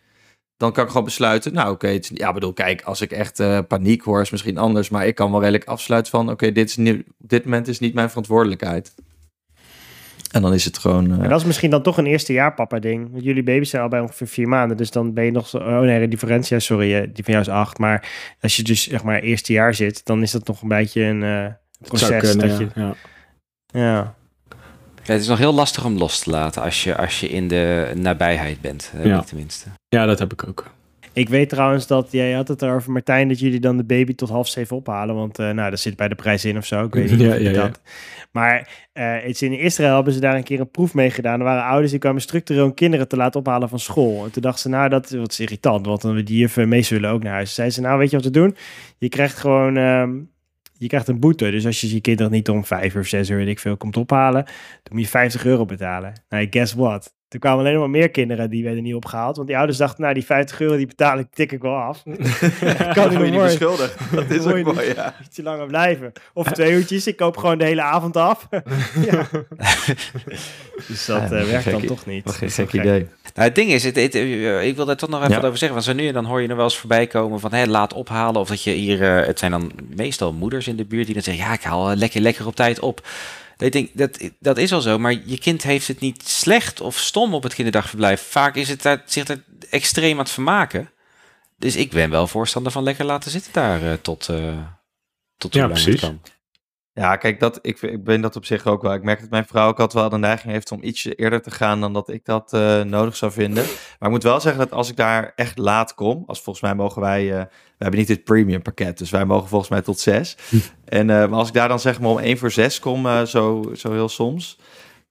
Dan kan ik gewoon besluiten, nou oké, ja, bedoel, kijk, als ik echt eh, paniek hoor, is misschien anders, maar ik kan wel redelijk afsluiten van, oké, dit is nu, op dit moment is niet mijn verantwoordelijkheid. En dan is het gewoon, eh, En dat is misschien dan toch een eerste jaar papa ding. Want jullie baby's zijn al bij ongeveer vier maanden. Dus dan ben je nog zo... Oh nee, de differentie, sorry, eh, die van jou is acht. Maar als je dus zeg maar eerste jaar zit, dan is dat nog een beetje een eh, proces. Zou kunnen, dat ja. je, ja. ja. Ja, het is nog heel lastig om los te laten als je, als je in de nabijheid bent, heb Ja. ik tenminste. ja, dat heb ik ook. Ik weet trouwens dat, jij had het erover Martijn, dat jullie dan de baby tot half zeven ophalen. Want eh, nou, dat zit bij de prijs in of zo. Ik weet niet Ja, of je ja, ja. dat. Maar eh iets in Israël hebben ze daar een keer een proef mee gedaan. Er waren ouders die kwamen structureel hun kinderen te laten ophalen van school. En toen dachten ze, nou, dat wat is irritant, want dan die juffen mee zullen ook naar huis. Zeiden ze, nou, weet je wat we doen? Je krijgt gewoon, ehm, je krijgt een boete. Dus als je je kinderen niet om vijf of zes uur, weet ik veel, komt ophalen, dan moet je 50 euro betalen. Nou, guess what? Toen kwamen alleen maar meer kinderen die werden niet opgehaald. Want die ouders dachten, nou, die 50 euro die betaal ik, tik ik wel af. kan kan niet mooi. beschuldigen. Dat is Moet ook je mooi, ja. Ietsje langer blijven. Of twee uurtjes, ik koop gewoon de hele avond af. ja. dus dat Ja, eh, werkt dan toch niet. Wat geen Dat is wel gek gek. idee. Nou, het ding is, het, het, eh, ik wil daar toch nog even wat over zeggen. Want zo nu en dan hoor je er wel eens voorbij komen van hé, laat ophalen. Of dat je hier, eh, het zijn dan meestal moeders in de buurt die dan zeggen, ja, ik haal lekker, lekker op tijd op. Ik denk, dat, dat is al zo, maar je kind heeft het niet slecht of stom op het kinderdagverblijf. Vaak is het daar, zich er extreem aan het vermaken. Dus ik ben wel voorstander van lekker laten zitten daar eh, tot, eh tot Ja, hoe lang het precies. kan. Ja, kijk, dat, ik, ik ben dat op zich ook wel. Ik merk dat mijn vrouw ook altijd wel de neiging heeft om ietsje eerder te gaan dan dat ik dat eh, nodig zou vinden. Maar ik moet wel zeggen dat als ik daar echt laat kom, als volgens mij mogen wij, eh, we hebben niet het premium pakket, dus wij mogen volgens mij tot zes. En eh, maar als ik daar dan zeg maar om één voor zes kom, zo, zo heel soms,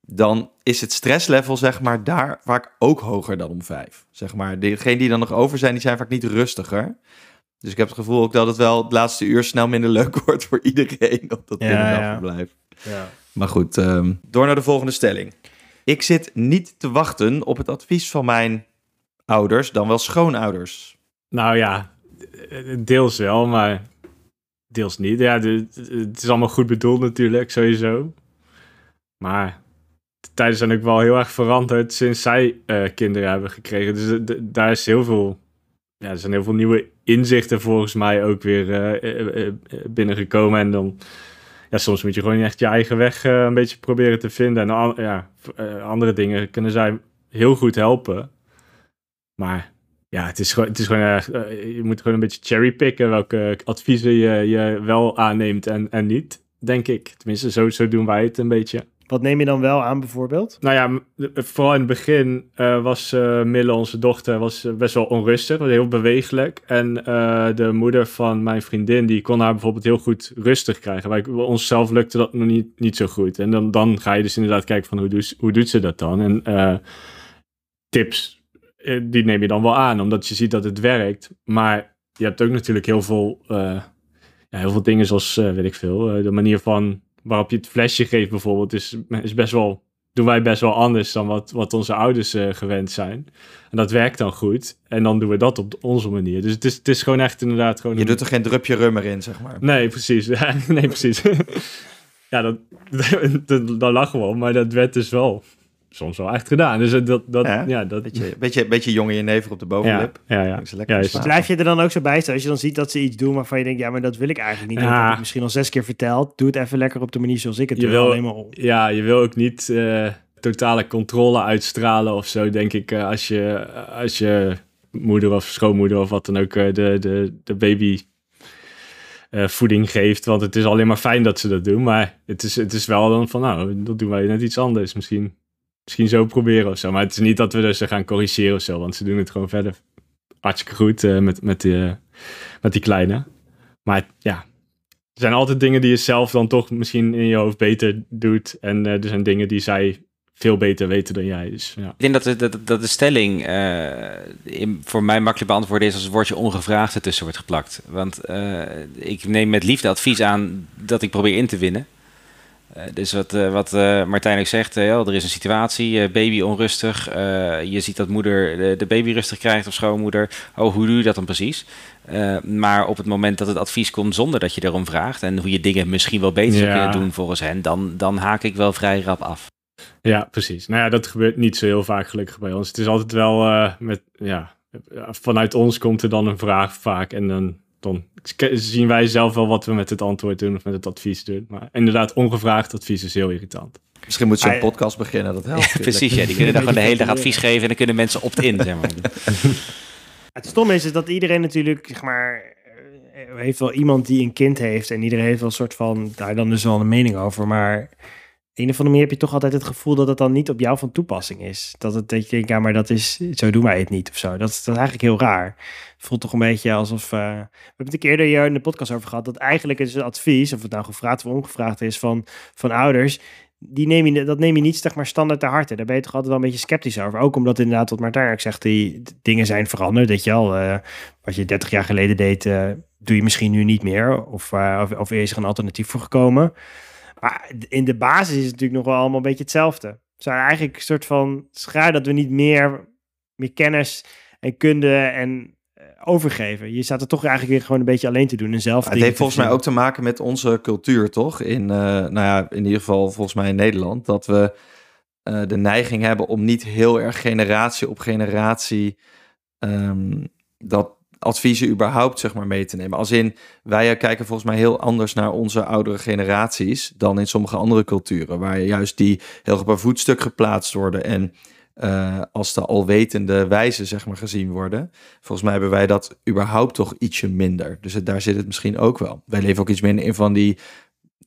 dan is het stresslevel zeg maar daar vaak ook hoger dan om vijf. Zeg maar, degenen die dan nog over zijn, die zijn vaak niet rustiger. Dus ik heb het gevoel ook dat het wel het laatste uur snel minder leuk wordt voor iedereen op dat Ja, kinderdagverblijf. Ja. Maar goed, ehm, door naar de volgende stelling. Ik zit niet te wachten op het advies van mijn ouders, dan wel schoonouders. Nou ja, eh, deels wel, maar deels niet. Ja, het is allemaal goed bedoeld natuurlijk, sowieso. Maar de tijden zijn ook wel heel erg veranderd sinds zij eh, kinderen hebben gekregen. Dus de- daar is heel veel, ja, er zijn heel veel nieuwe inzichten volgens mij ook weer eh, binnengekomen. En dan, ja, soms moet je gewoon echt je eigen weg een beetje proberen te vinden. En ja, andere dingen kunnen zij heel goed helpen. Maar ja, het is gewoon, het is gewoon je moet gewoon een beetje cherrypicken welke adviezen je, je wel aanneemt en, en niet, denk ik. Tenminste, zo, zo doen wij het een beetje. Wat neem je dan wel aan bijvoorbeeld? Nou ja, m- vooral in het begin eh, was eh, Mille, onze dochter, was eh, best wel onrustig, was heel bewegelijk. En eh, de moeder van mijn vriendin, die kon haar bijvoorbeeld heel goed rustig krijgen. Wij, onszelf lukte dat nog niet, niet zo goed. En dan, dan ga je dus inderdaad kijken van hoe, doet- hoe doet ze dat dan? En eh, tips, eh, die neem je dan wel aan, omdat je ziet dat het werkt. Maar je hebt ook natuurlijk heel veel, eh, ja, heel veel dingen zoals, eh, weet ik veel, eh, de manier van waarop je het flesje geeft bijvoorbeeld, is, is best wel, doen wij best wel anders dan wat, wat onze ouders eh, gewend zijn. En dat werkt dan goed. En dan doen we dat op onze manier. Dus het is, het is gewoon echt inderdaad gewoon... Je een- doet er geen drupje rummer in, zeg maar. Nee, precies. nee, precies. ja, dat, dat, dat lachen we om, maar dat werd dus wel soms wel echt gedaan. Dus dat, dat, Ja, ja, dat, Beetje, beetje, beetje jong in je never op de ja, bovenlip. ja, ja. Is lekker Ja. Blijf je er dan ook zo bij staan als je dan ziet dat ze iets doen waarvan je denkt, ja, maar dat wil ik eigenlijk niet. Dat Ja. heb ik misschien al zes keer verteld. Doe het even lekker op de manier zoals ik het Je doe. wil- Alleen maar om. ja, je wil ook niet eh, totale controle uitstralen of zo, denk ik. eh, als, je, als je moeder of schoonmoeder of wat dan ook eh, de, de, de baby eh, voeding geeft. Want het is alleen maar fijn dat ze dat doen. Maar het is, het is wel dan van, nou, dat doen wij net iets anders. Misschien, misschien zo proberen of zo. Maar het is niet dat we dus ze gaan corrigeren of zo. Want ze doen het gewoon verder hartstikke goed eh, met, met, die, met die kleine. Maar ja, er zijn altijd dingen die je zelf dan toch misschien in je hoofd beter doet. En eh, er zijn dingen die zij veel beter weten dan jij. Dus ja. Ik denk dat de, dat, dat de stelling eh, in, voor mij makkelijk beantwoorden is als het woordje ongevraagd ertussen wordt geplakt. Want eh, ik neem met liefde advies aan dat ik probeer in te winnen. Dus wat, eh, wat eh, Martijn ook zegt, er is een situatie, baby onrustig. je ziet dat moeder de, baby rustig krijgt of schoonmoeder. Oh, hoe doe je dat dan precies? Maar op het moment dat het advies komt zonder dat je erom vraagt... en hoe je dingen misschien wel beter zou Ja. kunnen doen volgens hen... Dan, dan haak ik wel vrij rap af. ja, precies. Nou ja, dat gebeurt niet zo heel vaak gelukkig bij ons. Het is altijd wel met, ja, vanuit ons komt er dan een vraag vaak. En dan, dan zien wij zelf wel wat we met het antwoord doen of met het advies doen. Maar inderdaad, ongevraagd advies is heel irritant. Misschien moet ze een Ah, podcast beginnen, dat helpt. Ja, precies, ja, die kunnen dan gewoon de hele dag advies geven... en dan kunnen mensen opt-in, zeg maar. Het stomme is, is dat iedereen natuurlijk, zeg maar, eh, heeft wel iemand die een kind heeft. En iedereen heeft wel een soort van, daar dan dus wel een mening over. Maar een of andere manier heb je toch altijd het gevoel dat het dan niet op jou van toepassing is. Dat, het, dat je denkt, ja, maar dat is, zo doen wij het niet of zo. Dat, is- dat is eigenlijk heel raar. Voelt toch een beetje alsof, eh, we hebben het een keer eerder in de podcast over gehad, dat eigenlijk is het advies, of het nou gevraagd of ongevraagd is van, van ouders, die neem je, dat neem je niet zeg maar standaard te harte. Daar ben je toch altijd wel een beetje sceptisch over. Ook omdat inderdaad, wat Martijn ook zegt, die dingen zijn veranderd. Dat je al, eh, wat je 30 jaar geleden deed, eh, doe je misschien nu niet meer. Of, of, is er een alternatief voor gekomen. Maar in de basis is het natuurlijk nog wel allemaal een beetje hetzelfde. Het zijn eigenlijk een soort van schaar dat we niet meer, meer kennis en kunde en overgeven. Je staat er toch eigenlijk weer gewoon een beetje alleen te doen en zelf het heeft volgens mij ook te maken met onze cultuur, toch? In, eh, nou ja, in ieder geval volgens mij in Nederland. Dat we eh, de neiging hebben om niet heel erg generatie op generatie ehm, dat adviezen überhaupt zeg maar mee te nemen. Als in, wij kijken volgens mij heel anders naar onze oudere generaties dan in sommige andere culturen, waar juist die heel op een voetstuk geplaatst worden en eh, als de alwetende wijze zeg maar gezien worden. Volgens mij hebben wij dat überhaupt toch ietsje minder. Dus het, daar zit het misschien ook wel. Wij leven ook iets minder in van die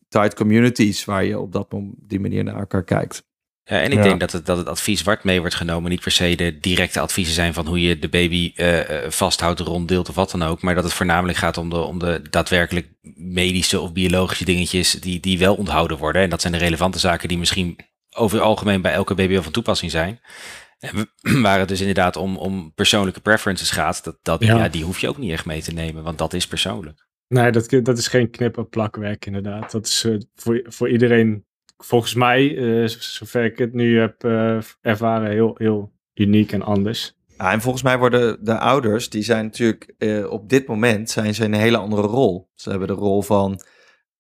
tight communities waar je op dat mom- die manier naar elkaar kijkt. Ja, en ik Ja. denk dat het, dat het advies wat mee wordt genomen niet per se de directe adviezen zijn van hoe je de baby eh, eh, vasthoudt, ronddeelt of wat dan ook. Maar dat het voornamelijk gaat om de, om de daadwerkelijk medische of biologische dingetjes die, die wel onthouden worden. En dat zijn de relevante zaken die misschien over het algemeen bij elke baby wel van toepassing zijn. En we- waar het dus inderdaad om, om persoonlijke preferences gaat, dat, dat, Ja. ja. die hoef je ook niet echt mee te nemen, want dat is persoonlijk. Nee, dat, dat is geen knip- en plakwerk inderdaad. Dat is eh, voor, voor iedereen, volgens mij, eh, zover ik het nu heb eh, ervaren, heel, heel uniek en anders. Ja, en volgens mij worden de ouders, die zijn natuurlijk eh, op dit moment zijn ze in een hele andere rol. Ze hebben de rol van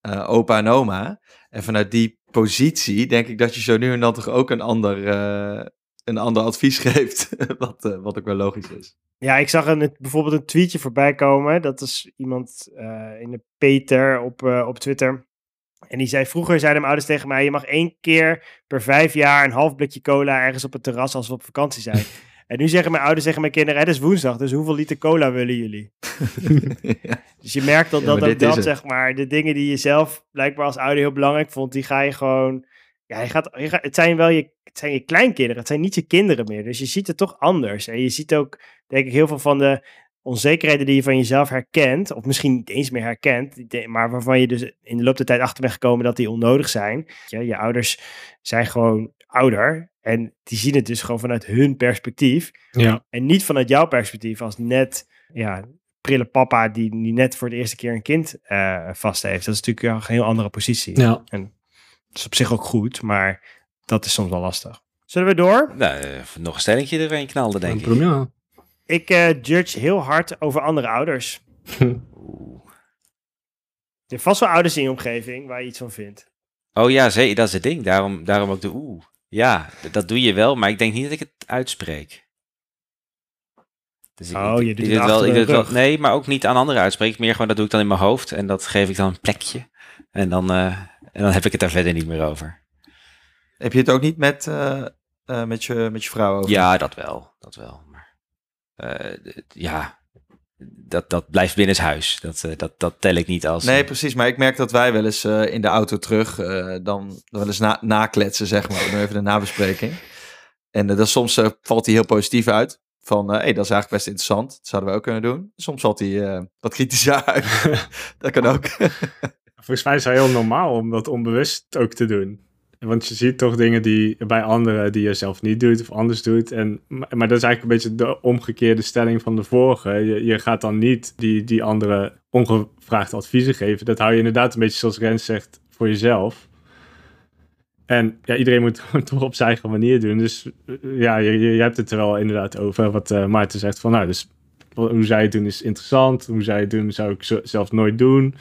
eh, opa en oma. En vanuit die positie denk ik dat je zo nu en dan toch ook een ander, eh, een ander advies geeft. wat, eh, wat ook wel logisch is. Ja, ik zag een, bijvoorbeeld een tweetje voorbij komen. Dat is iemand eh, in de Peter op, op Twitter. En die zei, vroeger zeiden mijn ouders tegen mij... je mag één keer per vijf jaar een half blikje cola ergens op het terras als we op vakantie zijn. en nu zeggen mijn ouders tegen mijn kinderen, het is woensdag, dus hoeveel liter cola willen jullie? ja. Dus je merkt dat Ja, dat, dat zeg maar, de dingen die je zelf blijkbaar als ouder heel belangrijk vond, die ga je gewoon... Ja, je gaat, je gaat, het zijn wel je, het zijn je kleinkinderen, het zijn niet je kinderen meer. Dus je ziet het toch anders. En je ziet ook, denk ik, heel veel van de onzekerheden die je van jezelf herkent, of misschien niet eens meer herkent, maar waarvan je dus in de loop der tijd achter bent gekomen dat die onnodig zijn. Je, je ouders zijn gewoon ouder en die zien het dus gewoon vanuit hun perspectief. Ja, En niet vanuit jouw perspectief als net, ja, prille papa die, die net voor de eerste keer een kind eh, vast heeft. Dat is natuurlijk een heel andere positie. ja. Dat is op zich ook goed, maar dat is soms wel lastig. Zullen we door? Nou, eh, nog een stellingje erin knalden, denk ik. Ja. Ik eh, judge heel hard over andere ouders. Oeh. Je hebt vast wel ouders in je omgeving waar je iets van vindt. Oh ja, zee, dat is het ding. Daarom, daarom ook de oeh. Ja, dat doe je wel, maar ik denk niet dat ik het uitspreek. Dus ik, Oh, ik- je doet ik het wel, achter ik de doe het wel- rug. Nee, maar ook niet aan anderen uitspreken. Meer gewoon dat doe ik dan in mijn hoofd en dat geef ik dan een plekje. En dan, eh, en dan heb ik het daar verder niet meer over. Heb je het ook niet met, eh, eh, met, je, met je vrouw over? Ja, dat wel. Dat wel. Maar, eh, ja, dat, dat blijft binnen huis. Dat, eh, dat, dat tel ik niet als... Nee, precies. Maar ik merk dat wij wel eens eh, in de auto terug eh, dan, wel eens na, nakletsen, zeg maar. Even de nabespreking. En eh, dan soms eh, valt hij heel positief uit. Van, hé, hey, dat is eigenlijk best interessant. Dat zouden we ook kunnen doen. Soms valt hij eh, wat kritischer uit. dat kan ook. Volgens mij is het heel normaal om dat onbewust ook te doen. Want je ziet toch dingen die bij anderen die je zelf niet doet of anders doet. En, maar dat is eigenlijk een beetje de omgekeerde stelling van de vorige. Je, je gaat dan niet die, die anderen ongevraagd adviezen geven. Dat hou je inderdaad een beetje zoals Rens zegt voor jezelf. En ja, iedereen moet het toch op zijn eigen manier doen. Dus eh, ja, je, je, hebt het er wel inderdaad over. Wat eh, Maarten zegt van nou, dus hoe zij het doen is interessant. Hoe zij het doen zou ik zelf nooit doen.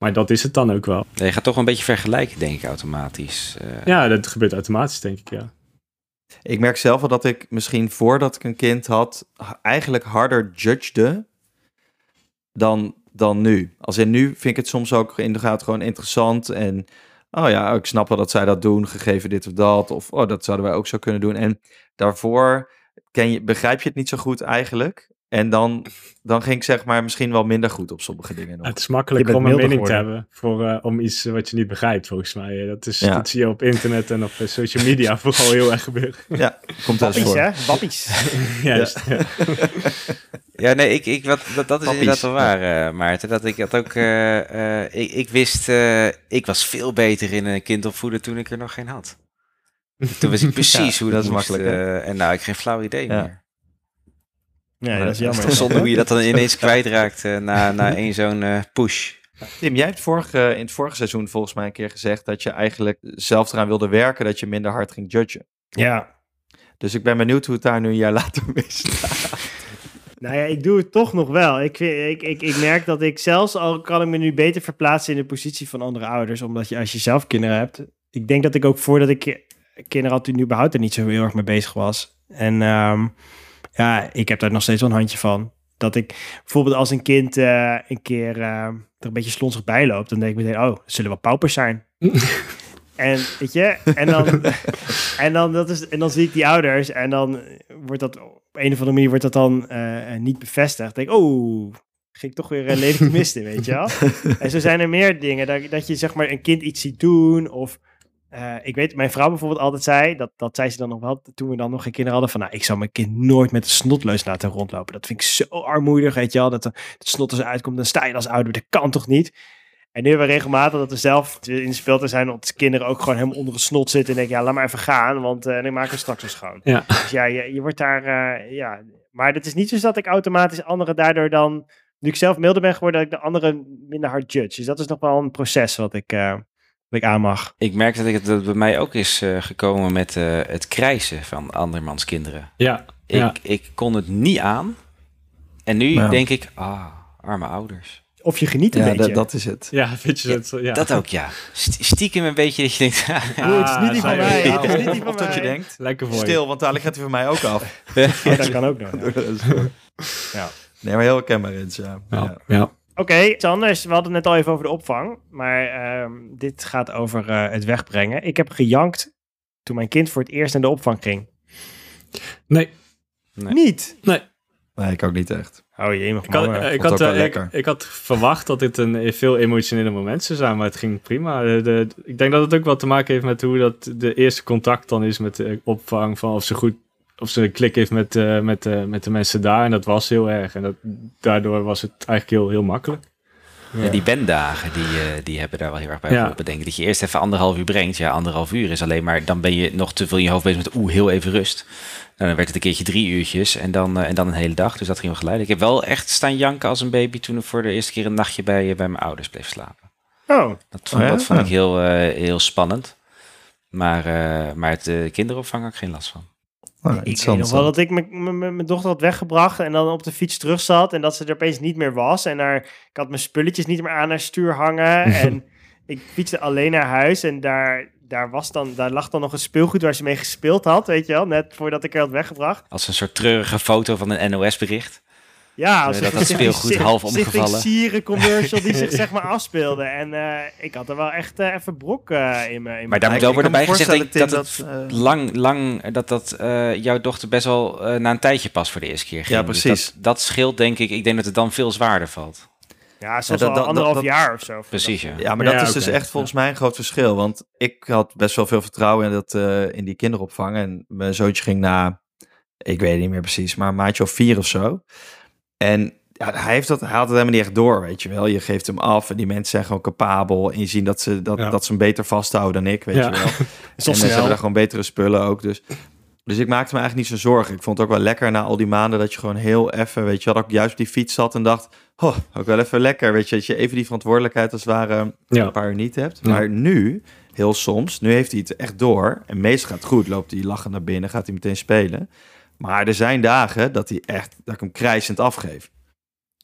Maar dat is het dan ook wel. Nee, je gaat toch een beetje vergelijken, denk ik, automatisch. Eh, Ja, dat gebeurt automatisch, denk ik, ja. Ik merk zelf wel dat ik misschien voordat ik een kind had, eigenlijk harder judgede dan, dan nu. Als in nu vind ik het soms ook inderdaad gewoon interessant. En oh ja, ik snap wel dat zij dat doen, gegeven dit of dat. Of oh, dat zouden wij ook zo kunnen doen. En daarvoor ken je, begrijp je het niet zo goed eigenlijk. En dan, dan ging ik zeg maar misschien wel minder goed op sommige dingen nog. Het is makkelijk om een mening te hebben voor, eh, om iets wat je niet begrijpt, volgens mij. Dat, is, Ja. dat zie je op internet en op eh, social media vooral heel erg gebeuren. Ja, komt wel eens Wappies, voor. hè? Wappies. Juist. Ja. Ja, nee, ik, ik, wat, dat, dat is inderdaad wel waar, eh, Maarten. Dat ik dat ook... eh, eh, ik, ik wist... eh, ik was veel beter in een kind opvoeden toen ik er nog geen had. Toen wist ik precies hoe dat dat is moest. makkelijk, eh, en nou, ik geen flauw idee Ja. meer. Nee, dat is jammer. toch zonde hoe je dat dan ineens kwijtraakt eh, na, na één zo'n eh, push. Tim, jij hebt vorige, in het vorige seizoen volgens mij een keer gezegd dat je eigenlijk zelf eraan wilde werken, dat je minder hard ging judgen. Ja. Dus ik ben benieuwd hoe het daar nu een jaar later mee staat. Nou ja, ik doe het toch nog wel. Ik, ik, ik, ik merk dat ik zelfs al kan ik me nu beter verplaatsen in de positie van andere ouders. Omdat je als je zelf kinderen hebt. Ik denk dat ik ook voordat ik ki- kinderen had, toen überhaupt er niet zo heel erg mee bezig was. En ehm, ja, ik heb daar nog steeds wel een handje van. Dat ik bijvoorbeeld als een kind eh, een keer eh, er een beetje slonsig bij loopt, dan denk ik meteen, oh, zullen wel paupers zijn. en weet je, en dan, en, dan, dat is, en dan zie ik die ouders en dan wordt dat op een of andere manier wordt dat dan eh, niet bevestigd. Dan denk ik, oh, ging ik toch weer een lelijk mis in, weet je wel? en zo zijn er meer dingen, dat, dat je zeg maar een kind iets ziet doen of... eh, ik weet, mijn vrouw bijvoorbeeld altijd zei, dat, dat zei ze dan nog wel toen we dan nog geen kinderen hadden, van nou, ik zou mijn kind nooit met een snotleus laten rondlopen. Dat vind ik zo armoedig, weet je wel, dat er het snot er uitkomt, dan sta je als ouder, dat kan toch niet? En nu hebben we regelmatig dat we zelf in de speeltuin zijn, dat de kinderen ook gewoon helemaal onder een snot zitten en denken, ja, laat maar even gaan, want eh dan maken we straks wel schoon. Ja. Dus ja, je, je wordt daar, eh, ja, maar het is niet zo dat ik automatisch anderen daardoor dan, nu ik zelf milder ben geworden, dat ik de anderen minder hard judge. Dus dat is nog wel een proces wat ik, ik aan mag. Ik merk dat, ik, het- dat het bij mij ook is eh, gekomen met eh, het krijsen van andermans kinderen. Ja, Ik, ja. ik kon het niet aan. En nu Ja. denk ik, ah, arme ouders. Of je geniet een Ja, beetje. dat, dat is het. ja, vind je dat? Ja. Dat ook, ja. St- Stiekem een beetje dat je denkt, Oeh, het is niet die Ah, van mij. je. Het is niet die van Of dat je mij. denkt, Lekker voor je. stil, want dadelijk gaat hij van mij ook af. Ja, dat kan ook nog. ja. Is. Ja. Nee, maar heel herkenbaar, Rens, ja. Ja, Oké, iets anders. We hadden het net al even over de opvang. Maar ehm, dit gaat over eh, het wegbrengen. Ik heb gejankt toen mijn kind voor het eerst naar de opvang ging. Nee, Nee. Niet? nee. Nee, ik ook niet echt. Oh jee, mag Ik had, ik, had, eh, ik, had verwacht dat dit een veel emotionele moment zou zijn, maar het ging prima. De, de- ik denk dat het ook wel te maken heeft met hoe dat de eerste contact dan is met de opvang, van of ze goed, of ze een klik heeft met, eh, met, eh, met de mensen daar. En dat was heel erg. En dat, daardoor was het eigenlijk heel, heel makkelijk. Ja, die banddagen, die, eh, die hebben daar wel heel erg bij Ja. geholpen, denk ik. Dat je eerst even anderhalf uur brengt. Ja, anderhalf uur is alleen maar... Dan ben je nog te veel in je hoofd bezig met... Oeh, heel even rust. En dan werd het een keertje drie uurtjes en dan, en dan een hele dag. Dus dat ging wel geleidelijk. Ik heb wel echt staan janken als een baby... toen ik voor de eerste keer een nachtje bij, bij mijn ouders bleef slapen. Oh, Dat vond, Oh ja? dat vond ik heel, eh, heel spannend. Maar, eh, maar het eh, kinderopvang had ik geen last van. Oh, ik weet nog wel dat ik mijn- mijn mijn dochter had weggebracht en dan op de fiets terug zat en dat ze er opeens niet meer was. En daar, ik had mijn spulletjes niet meer aan haar stuur hangen en ik fietste alleen naar huis en daar, daar, was dan, daar lag dan nog een speelgoed waar ze mee gespeeld had, weet je wel, net voordat ik er had weggebracht. Als een soort treurige foto van een NOS-bericht. Ja, als dat dat speelgoed half omgevallen. sieren commercial die zich zeg maar afspeelde. En eh, ik had er wel echt eh, even brok eh, in me. In Maar mijn- daar moet wel worden bijgezegd dat dat, lang, lang, dat dat eh, jouw dochter best wel eh, na een tijdje pas voor de eerste keer ging. Ja, Dus precies. dat, dat scheelt denk ik. Ik denk dat het dan veel zwaarder valt. ja, dat- wel dat- anderhalf dat- jaar of zo. Precies, ja. Ja, maar dat Ja, is dus echt volgens mij een groot verschil. Want ik had best wel veel vertrouwen in, dat, eh, in die kinderopvang. En mijn zoontje ging na, ik weet het niet meer precies, maar een maatje of vier of zo. En ja, hij, heeft dat, hij had het helemaal niet echt door, weet je wel. Je geeft hem af en die mensen zijn gewoon capabel. En je ziet dat ze, dat, Ja. dat ze hem beter vasthouden dan ik, weet Ja. je wel. En mensen snel. hebben daar gewoon betere spullen ook. Dus, dus ik maakte me eigenlijk niet zo zorgen. Ik vond het ook wel lekker na al die maanden dat je gewoon heel even, weet je, dat ik juist op die fiets zat en dacht, oh, ook wel even lekker, weet je, dat je even die verantwoordelijkheid als het ware een paar uur niet hebt. Maar nu, heel soms, nu heeft hij het echt door. En meestal gaat het goed, loopt hij lachend naar binnen, gaat hij meteen spelen. Maar er zijn dagen dat hij echt, dat ik hem krijsend afgeef.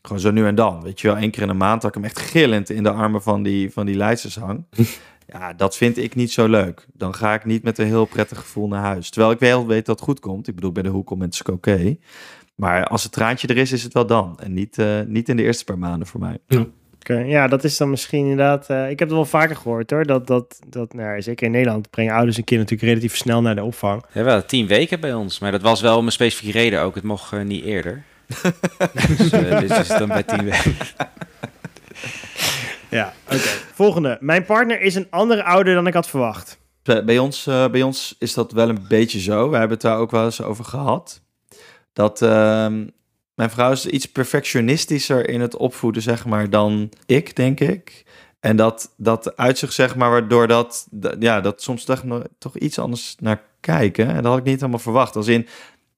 Gewoon zo nu en dan, weet je wel, één keer in de maand dat ik hem echt gillend in de armen van die, van die leidsters hang. Ja, dat vind ik niet zo leuk. Dan ga ik niet met een heel prettig gevoel naar huis. Terwijl ik wel weet dat het goed komt. Ik bedoel, bij de hoek om is oké. Maar als het traantje er is, is het wel dan. En niet, eh, niet in de eerste paar maanden voor mij. Oké, ja, dat is dan misschien inderdaad... eh, ik heb het wel vaker gehoord hoor. Dat, dat, dat nou, ja, zeker in Nederland brengen ouders een kind natuurlijk relatief snel naar de opvang. Ja, wel tien weken bij ons. Maar dat was wel om een specifieke reden ook. Het mocht eh, niet eerder. dus eh, dit is dan bij tien weken. Ja, oké. Volgende. Mijn partner is een andere ouder dan ik had verwacht. Bij bij ons, eh, bij ons is dat wel een beetje zo. We hebben het daar ook wel eens over gehad. Dat ehm, mijn vrouw is iets perfectionistischer in het opvoeden, zeg maar, dan ik, denk ik. En dat, dat uitzicht, zeg maar, waardoor dat, ja, dat soms toch, toch iets anders naar kijken. En dat had ik niet helemaal verwacht. Als in,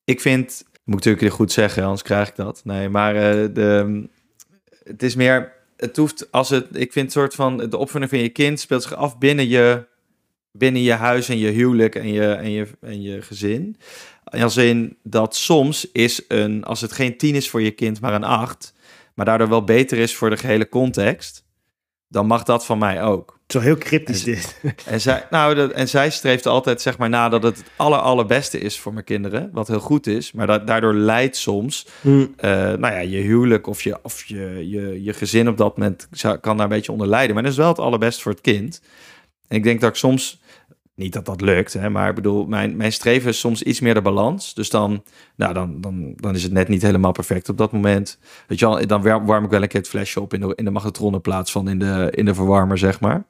ik vind, moet ik natuurlijk goed zeggen, anders krijg ik dat. Nee, maar eh, de, het is meer, het hoeft, als het, ik vind het soort van, de opvoeding van je kind speelt zich af binnen je, binnen je huis en je huwelijk en je, en je, en je gezin. Als in dat soms is een, als het geen tien is voor je kind, maar een acht, maar daardoor wel beter is voor de gehele context, dan mag dat van mij ook. Het is wel heel cryptisch En- dit. En zij, nou, dat, en zij streeft altijd zeg maar na dat het het aller, allerbeste is voor mijn kinderen, wat heel goed is, maar dat, daardoor leidt soms Hm. eh, nou ja, je huwelijk of, je, of je, je, je gezin op dat moment zou- kan daar een beetje onder lijden. Maar dat is wel het allerbest voor het kind. En ik denk dat ik soms, niet dat dat lukt, hè, maar ik bedoel, mijn, mijn streven is soms iets meer de balans. Dus dan, nou, dan, dan, dan is het net niet helemaal perfect op dat moment. Weet je dan warm, warm ik wel een keer het flesje op in de, in de magnetron in plaats van in de, in de verwarmer, zeg maar.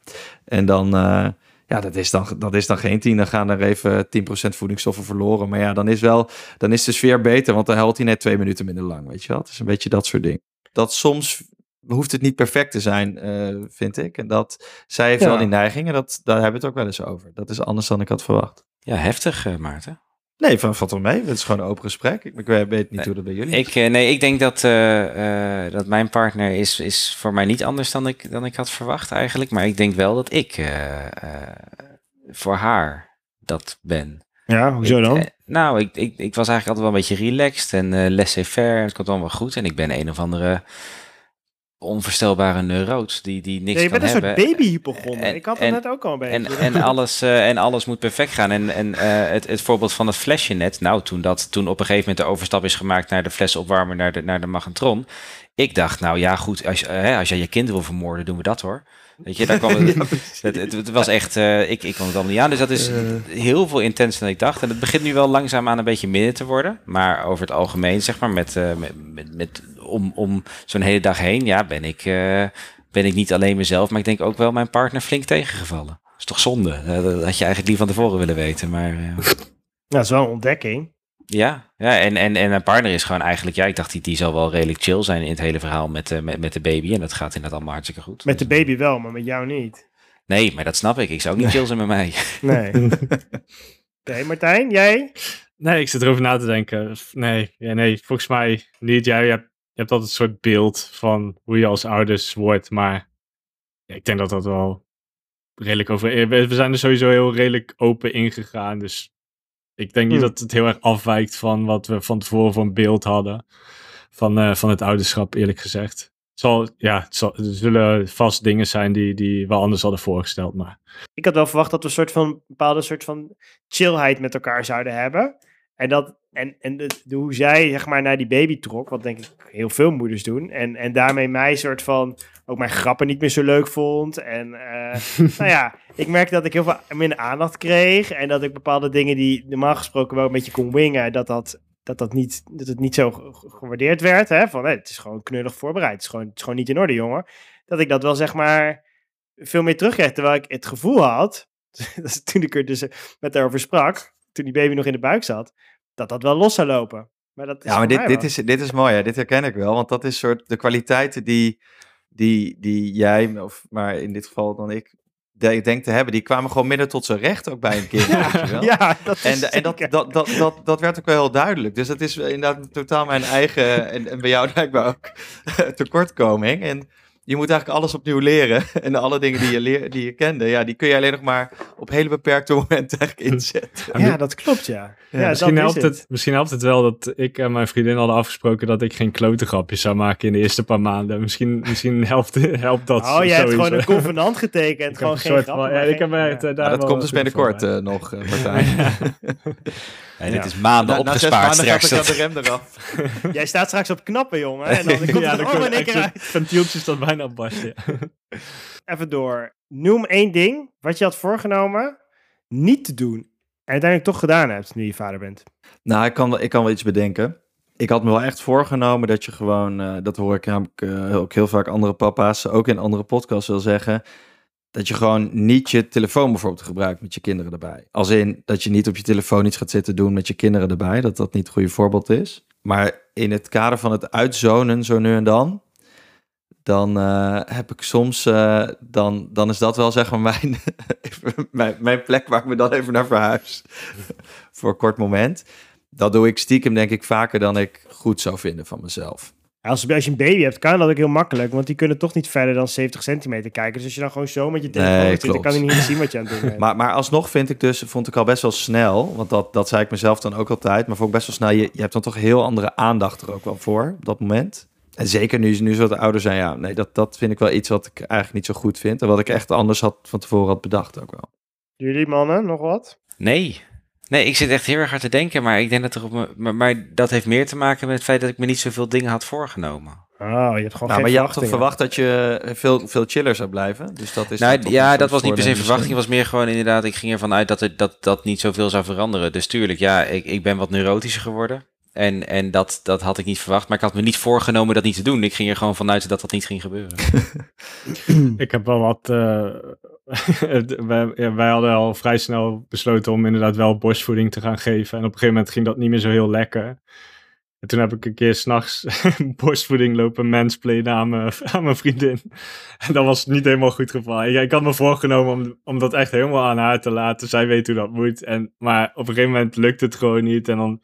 En dan, eh, ja, dat is, dan, dat is dan geen 10. Dan gaan er even 10% voedingsstoffen verloren. Maar ja, dan is, wel, dan is de sfeer beter, want dan helpt hij net twee minuten minder lang, weet je wel. Het is een beetje dat soort dingen. Dat soms hoeft het niet perfect te zijn, eh, vind ik. En dat zij heeft Ja. wel die neiging en dat, daar hebben we het ook wel eens over. Dat is anders dan ik had verwacht. Ja, heftig, eh, Maarten. Nee, van valt wel mee. Het is gewoon een open gesprek. Ik, ik weet niet Nee. hoe dat bij jullie Ik, eh, nee, ik denk dat, eh, eh, dat mijn partner is, is voor mij niet anders dan ik, dan ik had verwacht eigenlijk. Maar ik denk wel dat ik eh, eh, voor haar dat ben. Ja, hoezo Ik, dan? nou, ik, ik, ik was eigenlijk altijd wel een beetje relaxed en eh laissez-faire. Het komt allemaal goed. En ik ben een of andere onvoorstelbare neuroot die, die niks Ja, je kan bent een hebben. soort en- Ik had het net ook al een beetje. En, en, alles, eh, en alles moet perfect gaan. En, en eh, het, het voorbeeld van het flesje net. Nou, toen, dat, toen op een gegeven moment de overstap is gemaakt naar de flesopwarmer, naar de, naar de magentron. Ik dacht, nou ja, goed, als, eh, hè, als jij je kind wil vermoorden, doen we dat hoor. Weet je, daar kwam het, het, het, het was echt, ik, ik kon het allemaal niet aan. Dus dat is heel veel intenser dan ik dacht. En het begint nu wel langzaam aan een beetje minder te worden. Maar over het algemeen, zeg maar, met, met, met, met, om, om zo'n hele dag heen, ja, ben ik, eh, ben ik niet alleen mezelf, maar ik denk ook wel mijn partner flink tegengevallen. Dat is toch zonde? Eh, Dat had je eigenlijk liever van tevoren willen weten. Maar eh, Nou, dat is wel een ontdekking. ja, ja en, en, en mijn partner is gewoon eigenlijk, ja, ik dacht die, die zal wel redelijk chill zijn in het hele verhaal met, eh, met, met de baby. En dat gaat inderdaad allemaal hartstikke goed. Met de baby wel, maar met jou niet. Nee, maar dat snap ik. Ik zou ook niet chill zijn met mij. Nee. Oké, Martijn, jij? Nee, ik zit erover na te denken. Nee, ja, nee volgens mij niet. Jij hebt, hebt altijd een soort beeld van hoe je als ouders wordt. Maar ja, ik denk dat dat wel redelijk over... eh, We zijn er sowieso heel redelijk open ingegaan. Dus ik denk niet Hmm. dat het heel erg afwijkt van wat we van tevoren van beeld hadden. Van, eh, van het ouderschap, eerlijk gezegd. zal, ja, het zal, er zullen vast dingen zijn die, die we anders hadden voorgesteld. Maar Ik had wel verwacht dat we een soort van bepaalde soort van chillheid met elkaar zouden hebben. En, dat, en, en de, de- hoe zij zeg maar naar die baby trok, wat denk ik heel veel moeders doen. En, en daarmee mij soort van ook mijn grappen niet meer zo leuk vond. En eh, nou ja, ik merkte dat ik heel veel minder aandacht kreeg. En dat ik bepaalde dingen die normaal gesproken wel een beetje kon wingen, dat dat, dat, dat, niet, dat het niet zo ge- ge- gewaardeerd werd. Hè? Van, hé, het is gewoon knullig voorbereid. Het is gewoon, het is gewoon niet in orde, jongen. Dat ik dat wel zeg maar veel meer terugkreeg. Terwijl ik het gevoel had, toen ik er dus met haar over sprak, toen die baby nog in de buik zat, dat dat wel los zou lopen. Maar dat is Ja, maar dit, dit, is, dit is mooi, hè? dit herken ik wel. Want dat is soort de kwaliteiten die, die, die jij, of maar in dit geval dan ik, de- denk te hebben, die kwamen gewoon midden tot zijn recht ook bij een kind. wel? Ja, dat is En, en dat, dat, dat, dat, dat werd ook wel heel duidelijk. Dus dat is inderdaad totaal mijn eigen, en, en bij jou blijkbaar ook, tekortkoming. En je moet eigenlijk alles opnieuw leren. En alle dingen die je, leer, die je kende, ja, die kun je alleen nog maar op hele beperkte momenten eigenlijk inzetten. Ja, dat klopt, ja. ja, misschien, is helpt het. misschien helpt het wel dat ik en mijn vriendin hadden afgesproken dat ik geen klote grapjes zou maken in de eerste paar maanden. Misschien, misschien helpt, helpt dat Oh, jij hebt gewoon een convenant getekend. Gewoon een geen van- ja, ik heb het, eh, daar Maar dat komt dus binnenkort eh, nog, eh, Martijn. En Ja. dit is maanden Na- na opgespaard gaat straks. Dat- de rem eraf. Jij staat straks op knappen, jongen. En dan komt ja, er allemaal in één keer echt uit. staat bijna barsten. Even door. Noem één ding wat je had voorgenomen niet te doen. En uiteindelijk toch gedaan hebt nu je vader bent. Nou, ik kan, wel- ik kan wel iets bedenken. Ik had me wel echt voorgenomen dat je gewoon, eh, dat hoor ik namelijk eh, ook heel vaak andere papa's, ook in andere podcasts wil zeggen, dat je gewoon niet je telefoon bijvoorbeeld gebruikt met je kinderen erbij. Als in dat je niet op je telefoon iets gaat zitten doen met je kinderen erbij, dat dat niet het goede voorbeeld is. Maar in het kader van het uitzonen zo nu en dan, dan eh, heb ik soms, eh, dan, dan is dat wel zeg maar mijn, mijn, mijn plek waar ik me dan even naar verhuis. Voor een kort moment. Dat doe ik stiekem denk ik vaker dan ik goed zou vinden van mezelf. Als, als je een baby hebt, kan dat ook heel makkelijk. Want die kunnen toch niet verder dan 70 centimeter kijken. Dus als je dan gewoon zo met je telefoon Nee, zit, dan kan hij niet zien wat je aan het doen bent. Maar, maar alsnog vind ik dus, vond ik al best wel snel, want dat, dat zei ik mezelf dan ook altijd, maar vond ik best wel snel, je, je hebt dan toch heel andere aandacht er ook wel voor op dat moment. En zeker nu, nu ze wat ouder zijn, ja, nee, dat, dat vind ik wel iets wat ik eigenlijk niet zo goed vind. En wat ik echt anders had van tevoren had bedacht ook wel. Jullie mannen, nog wat? Nee. Nee, ik zit echt heel erg hard te denken, maar ik denk dat er op me, maar, maar dat heeft meer te maken met het feit dat ik me niet zoveel dingen had voorgenomen. Oh, je hebt gewoon Nou, geen maar je had toch verwacht dat je veel, veel chiller zou blijven? Dus dat is Nou, ja, dat was niet per se verwachting. Het was meer gewoon inderdaad, ik ging ervan uit dat het, dat, dat niet zoveel zou veranderen. Dus tuurlijk, ja, ik, ik ben wat neurotischer geworden. En, en dat, dat had ik niet verwacht. Maar ik had me niet voorgenomen dat niet te doen. Ik ging er gewoon vanuit dat dat niet ging gebeuren. Ik heb wel wat. eh, wij, ja, wij hadden al vrij snel besloten om inderdaad wel borstvoeding te gaan geven. En op een gegeven moment ging dat niet meer zo heel lekker. En toen heb ik een keer s'nachts borstvoeding lopen mansplainen aan mijn, aan mijn vriendin. En dat was niet helemaal goed gevallen. Ik, ik had me voorgenomen om, om dat echt helemaal aan haar te laten. Zij weet hoe dat moet. En, maar op een gegeven moment lukt het gewoon niet. En dan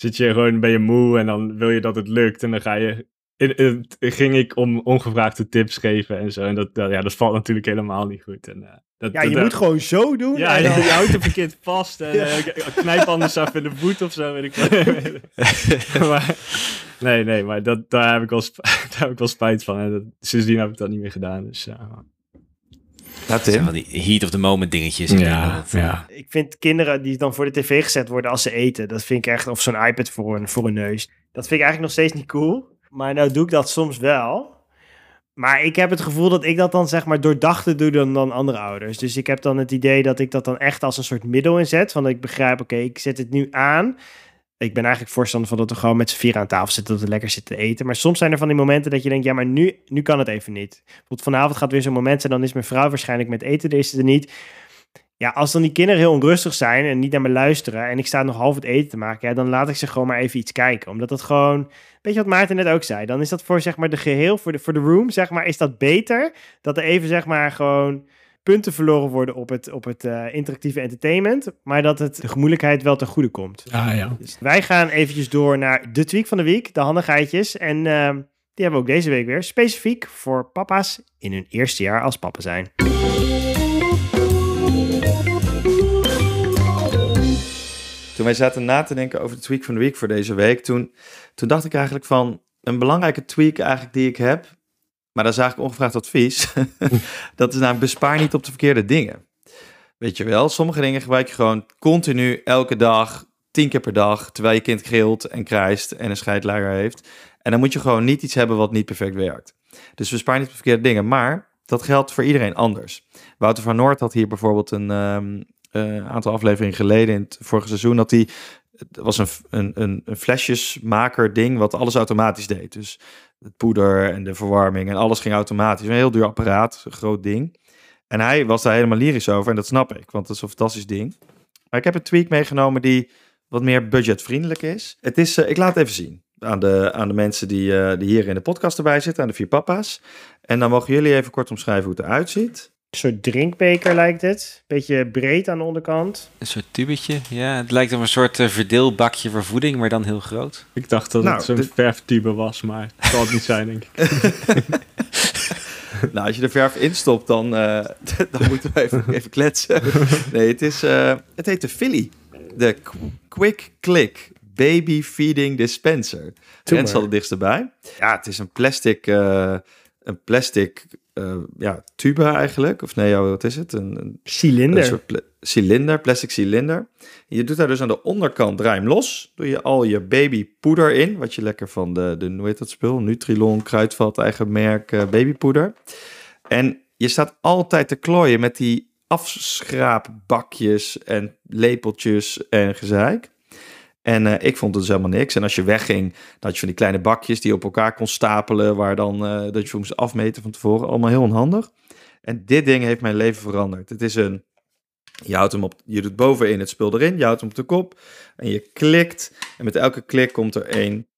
zit je gewoon, ben je moe en dan wil je dat het lukt. En dan ga je in, in- ging ik om ongevraagde tips geven en zo. En dat, dat, ja, dat valt natuurlijk helemaal niet goed. En, eh, dat, Ja, je dat- moet gewoon zo doen. Ja, en je, dan- je houdt hem verkeerd vast. En, eh, knijp anders af in de voet of zo, weet ik wel. maar, nee, nee, maar dat, daar, heb ik wel sp- daar heb ik wel spijt van. En dat, sindsdien heb ik dat niet meer gedaan. Dus, Dat zijn van die heat of the moment dingetjes. Ja, ja. Ik vind kinderen die dan voor de tv gezet worden als ze eten, dat vind ik echt, of zo'n iPad voor een, voor een neus. Dat vind ik eigenlijk nog steeds niet cool. Maar nou doe ik dat soms wel. Maar ik heb het gevoel dat ik dat dan zeg maar doordachter doe dan, dan andere ouders. Dus ik heb dan het idee dat ik dat dan echt als een soort middel inzet. Van dat ik begrijp, oké, ik zet het nu aan. Ik ben eigenlijk voorstander van dat we gewoon met z'n vier aan tafel zitten, dat we lekker zitten eten. Maar soms zijn er van die momenten dat je denkt, ja, maar nu, nu kan het even niet. Bijvoorbeeld vanavond gaat weer zo'n moment zijn, dan is mijn vrouw waarschijnlijk met eten, deze er niet. Ja, als dan die kinderen heel onrustig zijn en niet naar me luisteren en ik sta nog half het eten te maken, ja, dan laat ik ze gewoon maar even iets kijken. Omdat dat gewoon, weet je wat Maarten net ook zei, dan is dat voor zeg maar de geheel, voor de, voor de room, zeg maar, is dat beter dat er even zeg maar gewoon punten verloren worden op het, op het eh, interactieve entertainment, maar dat het de gemoedelijkheid wel ten goede komt. Ah, ja. Dus wij gaan eventjes door naar de tweak van de week, de handigheidjes. En ehm, die hebben we ook deze week weer specifiek voor papa's in hun eerste jaar als papa zijn. Toen wij zaten na te denken over de tweak van de week voor deze week, toen, toen dacht ik eigenlijk van een belangrijke tweak eigenlijk die ik heb, Maar dat is eigenlijk ongevraagd advies. dat is namelijk bespaar niet op de verkeerde dingen. Weet je wel, sommige dingen gebruik je gewoon continu, elke dag, tien keer per dag, terwijl je kind grilt en krijst en een scheidlager heeft. En dan moet je gewoon niet iets hebben wat niet perfect werkt. Dus bespaar niet op de verkeerde dingen, maar dat geldt voor iedereen anders. Wouter van Noord had hier bijvoorbeeld een ehm, eh, aantal afleveringen geleden in het vorige seizoen, dat hij het was een, een, een, flesjesmaker ding wat alles automatisch deed. Dus het poeder en de verwarming en alles ging automatisch. Een heel duur apparaat, een groot ding. En hij was daar helemaal lyrisch over en dat snap ik, want het is een fantastisch ding. Maar ik heb een tweak meegenomen die wat meer budgetvriendelijk is. Het is, eh, ik laat het even zien aan de, aan de mensen die, eh, die hier in de podcast erbij zitten, aan de vier papa's. En dan mogen jullie even kort omschrijven hoe het eruit ziet. Een soort drinkbeker lijkt het. Beetje breed aan de onderkant. Een soort tubetje. Ja, het lijkt op een soort eh, verdeelbakje voor voeding, maar dan heel groot. Ik dacht dat Nou, het zo'n verftube was, maar het zal het niet zijn, denk ik. Nou, als je de verf instopt, dan, eh, dan moeten we even, even kletsen. Nee, het, is, eh, het heet de Philly. De Qu- Quick Click Baby Feeding Dispenser. Rens maar. al het dichtst erbij. Ja, het is een plastic, eh, een plastic eh, ja, tube eigenlijk. Of nee, wat is het? Een, een Cilinder. Een soort pla- cilinder, plastic cilinder. Je doet daar dus aan de onderkant, draai hem los. Doe je al je babypoeder in. Wat je lekker van de, de hoe heet dat spul? Nutrilon, Kruidvat, eigen merk eh, babypoeder. En je staat altijd te klooien met die afschraapbakjes en lepeltjes en gezeik. En eh, ik vond het dus helemaal niks. En als je wegging, dan had je van die kleine bakjes die je op elkaar kon stapelen, waar dan eh, dat je moest afmeten van tevoren. Allemaal heel onhandig. En dit ding heeft mijn leven veranderd. Het is een. Je houdt hem op. Je doet bovenin het spul erin. Je houdt hem op de kop. En je klikt. En met elke klik komt er één.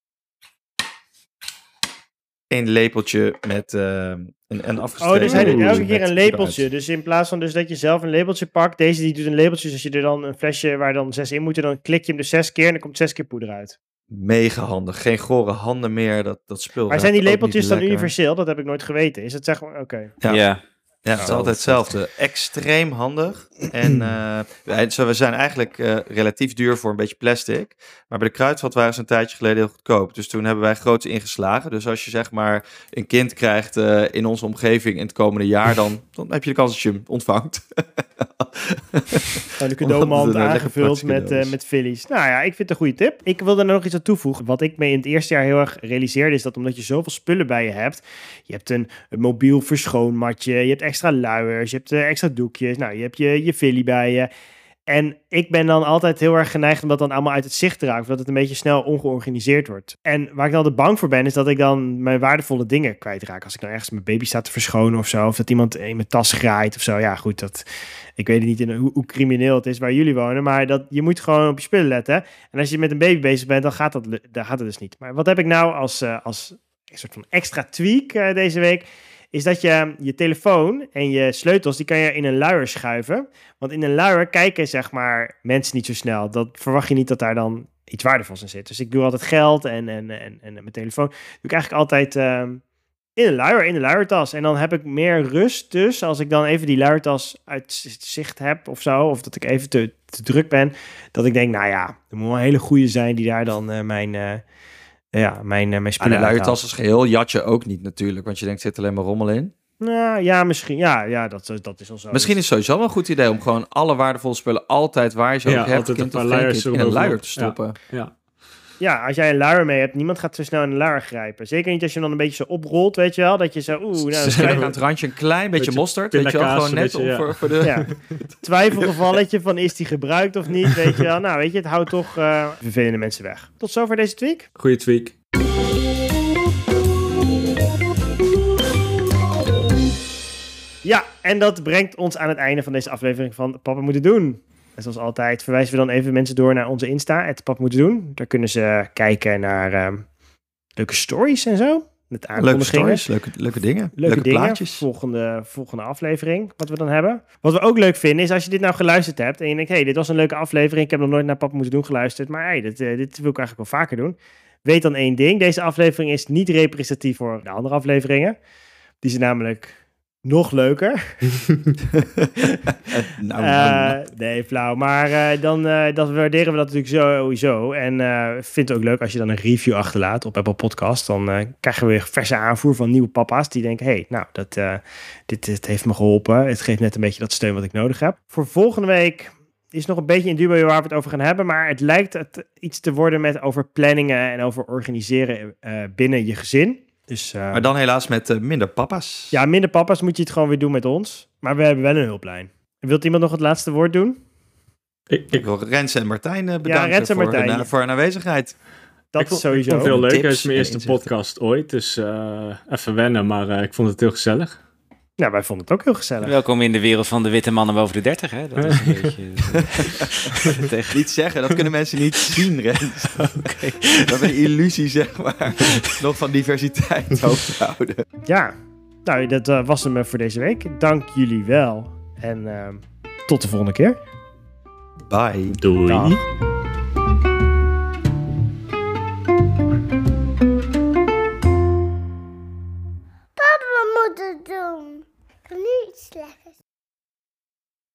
Een lepeltje met eh, een, een afgestreken. Oh, dus hij doet elke keer een lepeltje. Dus in plaats van dus dat je zelf een lepeltje pakt, deze die doet een lepeltje. Dus als je er dan een flesje waar dan zes in moeten, dan klik je hem dus zes keer en dan komt zes keer poeder uit. Mega handig. Geen gore handen meer. Dat, dat spul. Maar zijn die lepeltjes dan universeel? Dat heb ik nooit geweten. Is het zeg maar, oké. Ja. ja. Ja, het is altijd hetzelfde. Extreem handig. En eh, wij, zo, we zijn eigenlijk eh, relatief duur voor een beetje plastic. Maar bij de Kruidvat waren ze een tijdje geleden heel goedkoop. Dus toen hebben wij groots ingeslagen. Dus als je zeg maar een kind krijgt eh, in onze omgeving in het komende jaar, dan, dan heb je de kans dat je hem ontvangt. Gewoon een Omdat cadeaumand lekker aangevuld met, eh met Phillies. Nou ja, ik vind het een goede tip. Ik wilde er nog iets aan toevoegen. Wat ik me in het eerste jaar heel erg realiseerde, is dat omdat je zoveel spullen bij je hebt. Je hebt een, een mobiel verschoonmatje, je hebt extra luiers, je hebt eh, extra doekjes. Nou, je hebt je, je Philly bij je. En ik ben dan altijd heel erg geneigd om dat dan allemaal uit het zicht te raken. Of dat het een beetje snel ongeorganiseerd wordt. En waar ik dan altijd bang voor ben, is dat ik dan mijn waardevolle dingen kwijtraak. Als ik dan ergens mijn baby sta te verschonen of zo. Of dat iemand in mijn tas graait of zo. Ja, goed, dat, ik weet niet in hoe, hoe crimineel het is waar jullie wonen. Maar dat, je moet gewoon op je spullen letten. En als je met een baby bezig bent, dan gaat dat, dan gaat het dus niet. Maar wat heb ik nou als, eh, als een soort van extra tweak eh, deze week? Is dat je je telefoon en je sleutels, die kan je in een luier schuiven. Want in een luier kijken, zeg maar, mensen niet zo snel. Dat verwacht je niet dat daar dan iets waardevols in zit. Dus ik doe altijd geld en, en, en, en mijn telefoon. Doe ik eigenlijk altijd ehm, in een luier, in de luiertas. En dan heb ik meer rust dus, als ik dan even die luiertas uit zicht heb of zo. Of dat ik even te, te druk ben. Dat ik denk, nou ja, er moet wel een hele goede zijn die daar dan eh, mijn, eh, ja, mijn, eh, mijn Maar spullen de uithaalt. luiertas als geheel jat je ook niet natuurlijk. Want je denkt, zit alleen maar rommel in. Nou ja, misschien. Ja, ja dat, dat is al zo. Misschien is het sowieso wel een goed idee om gewoon alle waardevolle spullen altijd waar je ze Ja, ook hebt, kind een paar luiers in een luier te stoppen. Ja. Ja, als jij een luier mee hebt, niemand gaat zo snel in een luier grijpen. Zeker niet als je hem dan een beetje zo oprolt, weet je wel. Dat je zo, oeh, nou, Ze aan het randje een klein beetje, Beetje mosterd, weet je wel, gewoon net om ja. voor, voor de... Ja. Twijfelgevalletje van is die gebruikt of niet, weet je wel. Nou, weet je, het houdt toch eh, vervelende mensen weg. Tot zover deze tweak. Goeie tweak. Ja, en dat brengt ons aan het einde van deze aflevering van Papa Moeten Doen. En zoals altijd verwijzen we dan even mensen door naar onze Insta, het Papa Moeten Doen. Daar kunnen ze kijken naar ehm, leuke stories en zo. Met Leuke stories, leuke, leuke dingen, leuke, leuke, dingen. plaatjes. Volgende, volgende aflevering, wat we dan hebben. Wat we ook leuk vinden, is als je dit nou geluisterd hebt en je denkt, hey, dit was een leuke aflevering, ik heb nog nooit naar Papa Moeten Doen geluisterd, maar hey, dit, eh, dit wil ik eigenlijk wel vaker doen. Weet dan één ding, deze aflevering is niet representatief voor de andere afleveringen. Die zijn namelijk nog leuker. nou, nou, Eh, nou. nee, flauw. Maar eh, dan eh, dat waarderen we dat natuurlijk sowieso. En vind het ook leuk als je dan een review achterlaat op Apple Podcast. Dan krijgen we weer verse aanvoer van nieuwe papa's die denken... hey, nou, dat, dit, dit heeft me geholpen. Het geeft net een beetje dat steun wat ik nodig heb. Voor volgende week is nog een beetje in dubio waar we het over gaan hebben. Maar het lijkt het iets te worden met over planningen en over organiseren binnen je gezin. Dus eh, maar dan helaas met eh, minder papa's. ja, minder papa's moet je het gewoon weer doen met ons. Maar we hebben wel een hulplijn. Wilt iemand nog het laatste woord doen? Ik, Ik ik, wil Rens en Martijn eh, bedanken Rens en voor, Martijn. hun, voor hun aanwezigheid. Dat ik is sowieso. ik vond het heel leuk. Het is mijn eerste podcast ooit. Dus eh, even wennen, maar eh, ik vond het heel gezellig. Ja, wij vonden het ook heel gezellig. Welkom in de wereld van de witte mannen boven de 30. Hè? Dat is een beetje. Eh, tegen... Niet zeggen, dat kunnen mensen niet zien, Rens. okay. Dat een illusie, zeg maar. Nog van diversiteit hoofd houden. Ja, nou, dat eh, was hem eh, voor deze week. Dank jullie wel. En ehm, tot de volgende keer. Bye. Doei. Dag. moeten doen. bunu üçle.